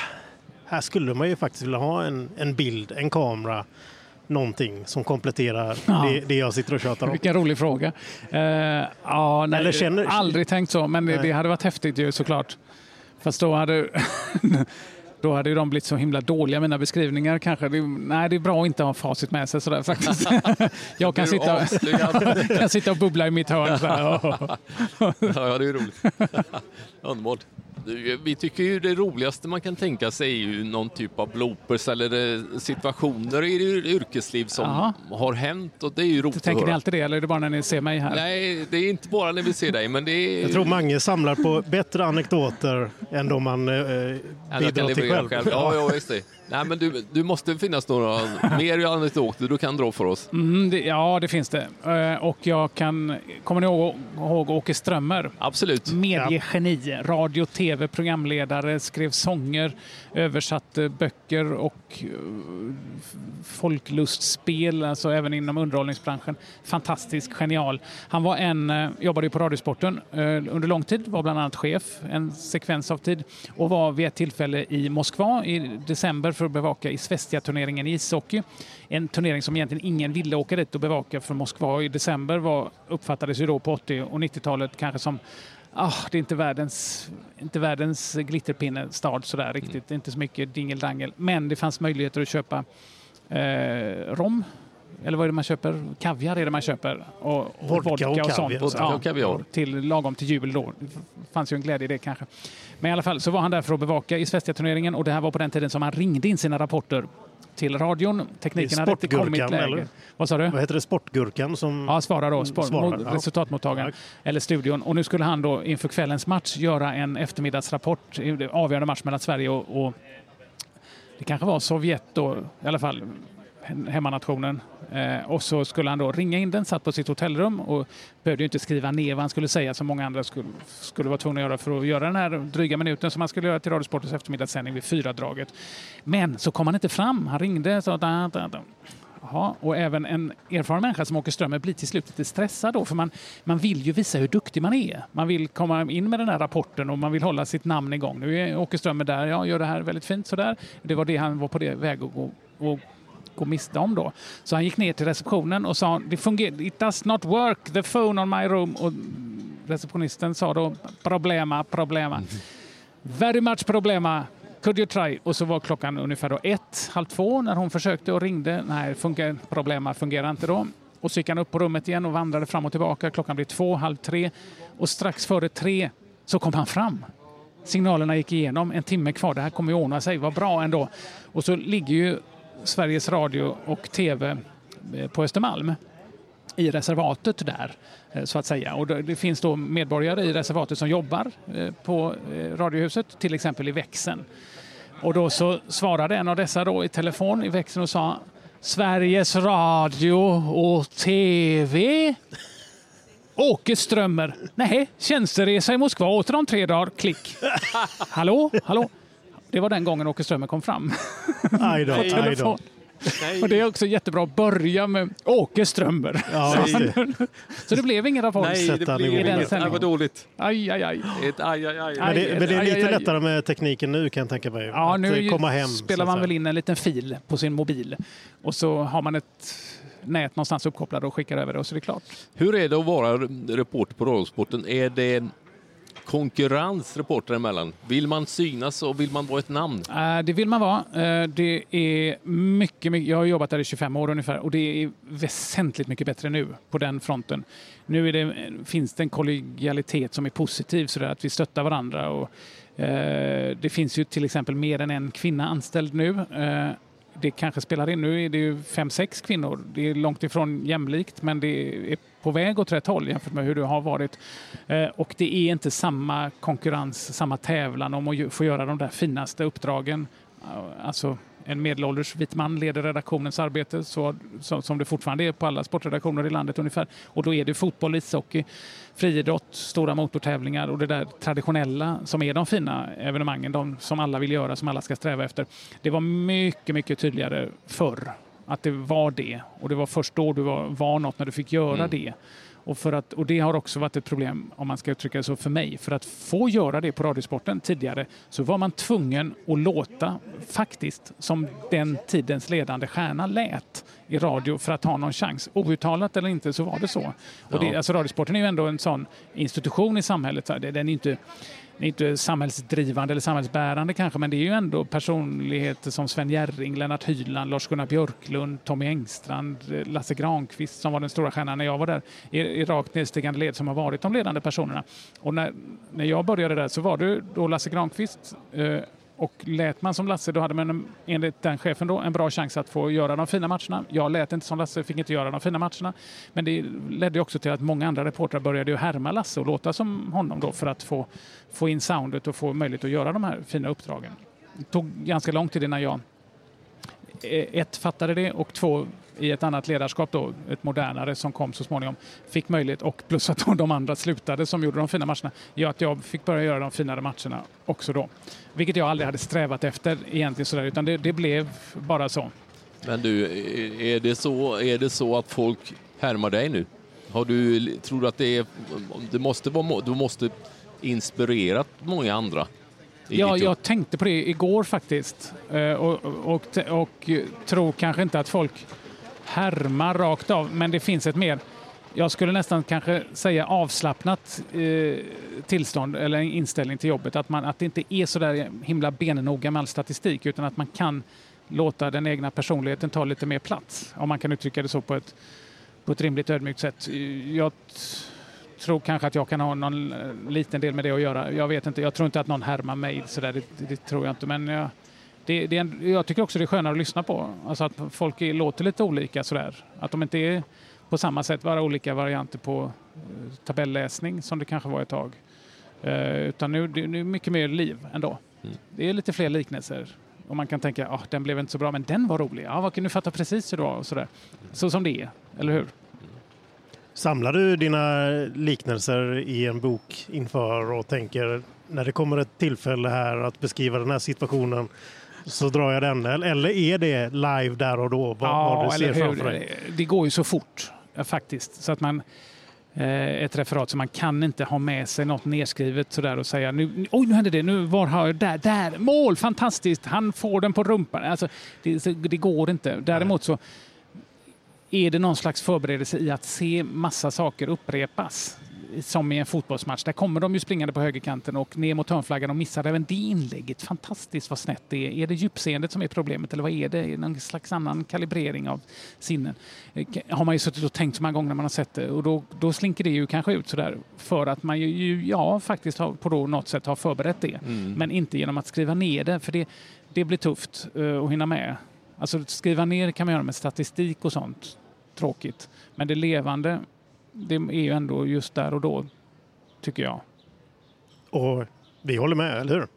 här skulle man ju faktiskt vilja ha en, en bild, en kamera någonting som kompletterar ja. det, det, jag sitter och tjatar om? Vilken rolig fråga. Uh, ja, nej, Eller känner, aldrig tänkt så, men det, det, hade varit häftigt ju såklart. Fast då hade... Då hade ju de blivit så himla dåliga, mina beskrivningar kanske. Det, nej, det är bra att inte ha facit med sig sådär faktiskt. jag kan sitta, kan sitta och bubbla i mitt hörn. ja, det är roligt. Underbart. Vi tycker ju det roligaste man kan tänka sig är ju någon typ av bloopers eller eh, situationer i yrkesliv som Aha. har hänt och det är ju roligt Tänker ni alltid det eller är det bara när ni ser mig här? Nej, det är inte bara när vi ser dig men det är... Jag tror Mange samlar på bättre anekdoter än de man eh, bidrar till själv. själv. Ja, ja, just det. Nej, men du, du måste finnas några mer anekdoter du kan dra för oss. Mm, det, ja, det finns det. Eh, och jag kan... Kommer ni ihåg, ihåg Åke Strömmer? Absolut. Mediegeni, radio, tv, programledare, skrev sånger, översatte böcker och eh, folklustspel, alltså även inom underhållningsbranschen. Fantastisk, genial. Han var en, eh, jobbade på Radiosporten under lång tid, var bland annat chef en sekvens av tid och var vid ett tillfälle i Moskva i december för att bevaka i Svestia-turneringen i ishockey. En turnering som egentligen ingen ville åka dit och bevaka för Moskva i december var, uppfattades ju då på 80 och 90-talet kanske som Ah, det är inte världens, inte världens glitterpinnestad sådär riktigt. Mm. Inte så mycket dingeldangel. Men det fanns möjligheter att köpa eh, rom. Eller vad är det man köper? Kaviar är det man köper. Och, och vodka, vodka och, och sånt. Ja, och kaviar. Till, lagom till jul då. Det fanns ju en glädje i det kanske. Men i alla fall så var han där för att bevaka i Svenska-turneringen och det här var på den tiden som han ringde in sina rapporter till radion. Tekniken hade inte kommit läge. Eller? Vad sa du? Vad heter det? Sportgurkan som ja, svarar då. Sport, svarar. Resultatmottagaren ja. eller studion. Och nu skulle han då inför kvällens match göra en eftermiddagsrapport. Avgörande match mellan Sverige och, och det kanske var Sovjet då, i alla fall hemmanationen. Eh, och så skulle han då ringa in den, satt på sitt hotellrum och behövde inte skriva ner vad han skulle säga som många andra skulle, skulle vara tvungna att göra för att göra den här dryga minuten som han skulle göra till Radiosportens eftermiddagssändning vid fyra draget. Men så kom han inte fram. Han ringde så da, da, da. Jaha, och även en erfaren människa som åker strömmen blir till slut lite stressad då, för man, man vill ju visa hur duktig man är. Man vill komma in med den här rapporten och man vill hålla sitt namn igång. Nu är Åke Strömmer där, ja, gör det här väldigt fint sådär. Det var det han var på det väg att gå och gå miste om då. Så han gick ner till receptionen och sa det fungerar, it does not work, the phone on my room. Och receptionisten sa då problema, problema. Very much problema. Could you try? Och så var klockan ungefär då ett, halv två när hon försökte och ringde. Nej, funkar, problema fungerar inte då. Och så gick han upp på rummet igen och vandrade fram och tillbaka. Klockan blev två, halv tre och strax före tre så kom han fram. Signalerna gick igenom, en timme kvar, det här kommer ju ordna sig, vad bra ändå. Och så ligger ju Sveriges Radio och TV eh, på Östermalm i reservatet där, eh, så att säga. Och det finns då medborgare i reservatet som jobbar eh, på Radiohuset, till exempel i växeln. Och då så svarade en av dessa då i telefon i växeln och sa Sveriges Radio och TV. Åke Strömmer. Nej, tjänsteresa i Moskva åter om tre dagar. Klick. Hallå, hallå. Det var den gången Åke Strömmer kom fram. Aj då, aj då. Och det är också jättebra att börja med Åke Strömber. Ja, så det blev ingen rapport. Nej, det blev inget. Det var dåligt. Aj, aj, aj. Ett aj, aj, aj. Men det, men det är lite aj, aj, lättare med tekniken nu kan jag tänka mig. Ja, nu komma hem, spelar man väl in en liten fil på sin mobil och så har man ett nät någonstans uppkopplat och skickar över det och så är det klart. Hur är det att vara reporter på Radiosporten? Är det konkurrens reportrar emellan? Vill man synas och vill man vara ett namn? Eh, det vill man vara. Eh, det är mycket, mycket, jag har jobbat där i 25 år ungefär och det är väsentligt mycket bättre nu på den fronten. Nu det, finns det en kollegialitet som är positiv så att vi stöttar varandra. Och, eh, det finns ju till exempel mer än en kvinna anställd nu eh, det kanske spelar in. Nu är det ju fem, sex kvinnor. Det är långt ifrån jämlikt, men det är på väg åt rätt håll jämfört med hur det har varit. Eh, och det är inte samma konkurrens, samma tävlan om att få göra de där finaste uppdragen. Eh, alltså en medelålders vit man leder redaktionens arbete så, så, som det fortfarande är på alla sportredaktioner i landet ungefär. Och då är det fotboll, ishockey, friidrott, stora motortävlingar och det där traditionella som är de fina evenemangen, de som alla vill göra, som alla ska sträva efter. Det var mycket, mycket tydligare förr att det var det. Och det var först då du var, var något, när du fick göra mm. det. Och, för att, och det har också varit ett problem, om man ska uttrycka det så, för mig. För att få göra det på Radiosporten tidigare så var man tvungen att låta, faktiskt, som den tidens ledande stjärna lät i radio för att ha någon chans. Outtalat eller inte så var det så. Och det, alltså, radiosporten är ju ändå en sån institution i samhället. Den är inte inte samhällsdrivande eller samhällsbärande kanske, men det är ju ändå personligheter som Sven Jerring, Lennart Hyland, Lars-Gunnar Björklund, Tommy Engstrand, Lasse Granqvist som var den stora stjärnan när jag var där, i, i rakt nedstigande led som har varit de ledande personerna. Och när, när jag började där så var det då Lasse Granqvist eh, och lät man som Lasse, då hade man enligt den chefen då en bra chans att få göra de fina matcherna. Jag lät inte som Lasse, fick inte göra de fina matcherna. Men det ledde också till att många andra reportrar började ju härma Lasse och låta som honom då för att få, få in soundet och få möjlighet att göra de här fina uppdragen. Det tog ganska lång tid innan jag eh, ett fattade det och två i ett annat ledarskap, då, ett modernare som kom så småningom, fick möjlighet och plus att de andra slutade som gjorde de fina matcherna, gör att jag fick börja göra de finare matcherna också då. Vilket jag aldrig hade strävat efter egentligen sådär, utan det, det blev bara så. Men du, är det så, är det så att folk härmar dig nu? Har du, tror du att det är, det måste vara, du måste inspirerat många andra? Ja, jag tänkte på det igår faktiskt eh, och, och, och, och tror kanske inte att folk härma rakt av, men det finns ett mer jag skulle nästan kanske säga avslappnat eh, tillstånd eller inställning till jobbet. Att, man, att det inte är så där himla bennoga med all statistik utan att man kan låta den egna personligheten ta lite mer plats. Om man kan uttrycka det så på ett, på ett rimligt ödmjukt sätt. Jag tror kanske att jag kan ha någon eh, liten del med det att göra. Jag vet inte, jag tror inte att någon härmar mig sådär, det, det tror jag inte. Men jag, det, det, jag tycker också det är skönare att lyssna på. Alltså att folk är, låter lite olika sådär. Att de inte är på samma sätt bara olika varianter på uh, tabelläsning som det kanske var ett tag. Uh, utan nu, det, nu är mycket mer liv ändå. Mm. Det är lite fler liknelser. Och man kan tänka, ah, den blev inte så bra, men den var rolig. Ja, vad kan du fatta precis hur det var och sådär. Så som det är, eller hur? Samlar du dina liknelser i en bok inför och tänker när det kommer ett tillfälle här att beskriva den här situationen så drar jag den. Eller är det live där och då? Vad, ja, vad du ser framför dig? Det går ju så fort faktiskt. Så att man, eh, ett referat så man kan inte ha med sig något nedskrivet sådär och säga nu, oj nu hände det, nu var har jag där, där, mål, fantastiskt, han får den på rumpan. Alltså, det, det går inte. Däremot så är det någon slags förberedelse i att se massa saker upprepas som i en fotbollsmatch. Där kommer de ju springande på högerkanten och ner mot hörnflaggan och missar även det inlägget. Fantastiskt vad snett det är. Är det djupseendet som är problemet eller vad är det? Är det någon slags annan kalibrering av sinnen? Eh, har man ju suttit och tänkt så många gånger när man har sett det och då, då slinker det ju kanske ut sådär för att man ju, ja, faktiskt har, på något sätt har förberett det. Mm. Men inte genom att skriva ner det, för det, det blir tufft uh, att hinna med. Alltså skriva ner kan man göra med statistik och sånt. Tråkigt. Men det levande det är ju ändå just där och då, tycker jag. Och vi håller med, eller hur?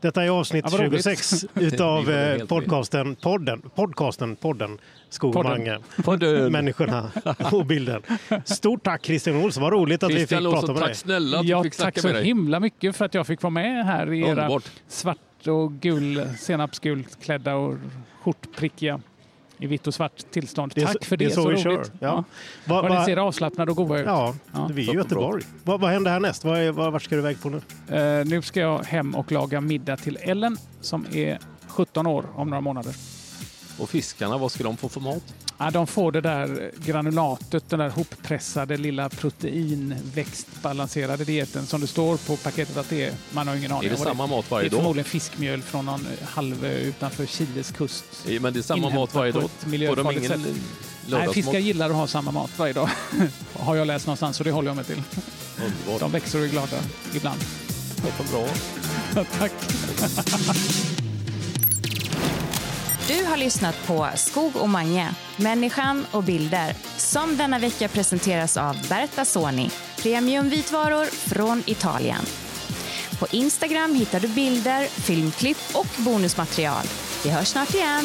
Detta är avsnitt ja, 26 utav eh, podcasten, podden, podcasten, podden Skog och Mange. Människorna och bilden. Stort tack Christian Olsson, vad roligt att Christian vi fick prata med tack dig. Snälla att ja, fick tack så himla mycket för att jag fick vara med här i era svart och gul, senapsgult klädda och skjortprickiga i vitt och svart tillstånd. Det Tack för det, det är så, så vi roligt. Kör. Ja. Ja. Va, va, ni ser avslappnade och goda ut. Ja, ja. vi är i Göteborg. Va, vad händer härnäst? Vad är, vart ska du iväg på nu? Uh, nu ska jag hem och laga middag till Ellen som är 17 år om några månader. Och fiskarna, vad ska de få för mat? Ja, de får det där granulatet, den där hoppressade lilla proteinväxtbalanserade dieten som det står på paketet att det är. Man har ingen aning. Är det samma mat varje dag? Det är förmodligen fiskmjöl från någon halvö utanför Chiles kust. Ja, men det är samma mat varje dag? Får de ingen Nej, fiskar gillar att ha samma mat varje dag. har jag läst någonstans och det håller jag mig till. Underbart. De växer och är glada ibland. Låter bra. Tack. Du har lyssnat på Skog och Mange, människan och bilder som denna vecka presenteras av Berta Soni, premiumvitvaror från Italien. På Instagram hittar du bilder, filmklipp och bonusmaterial. Vi hörs snart igen.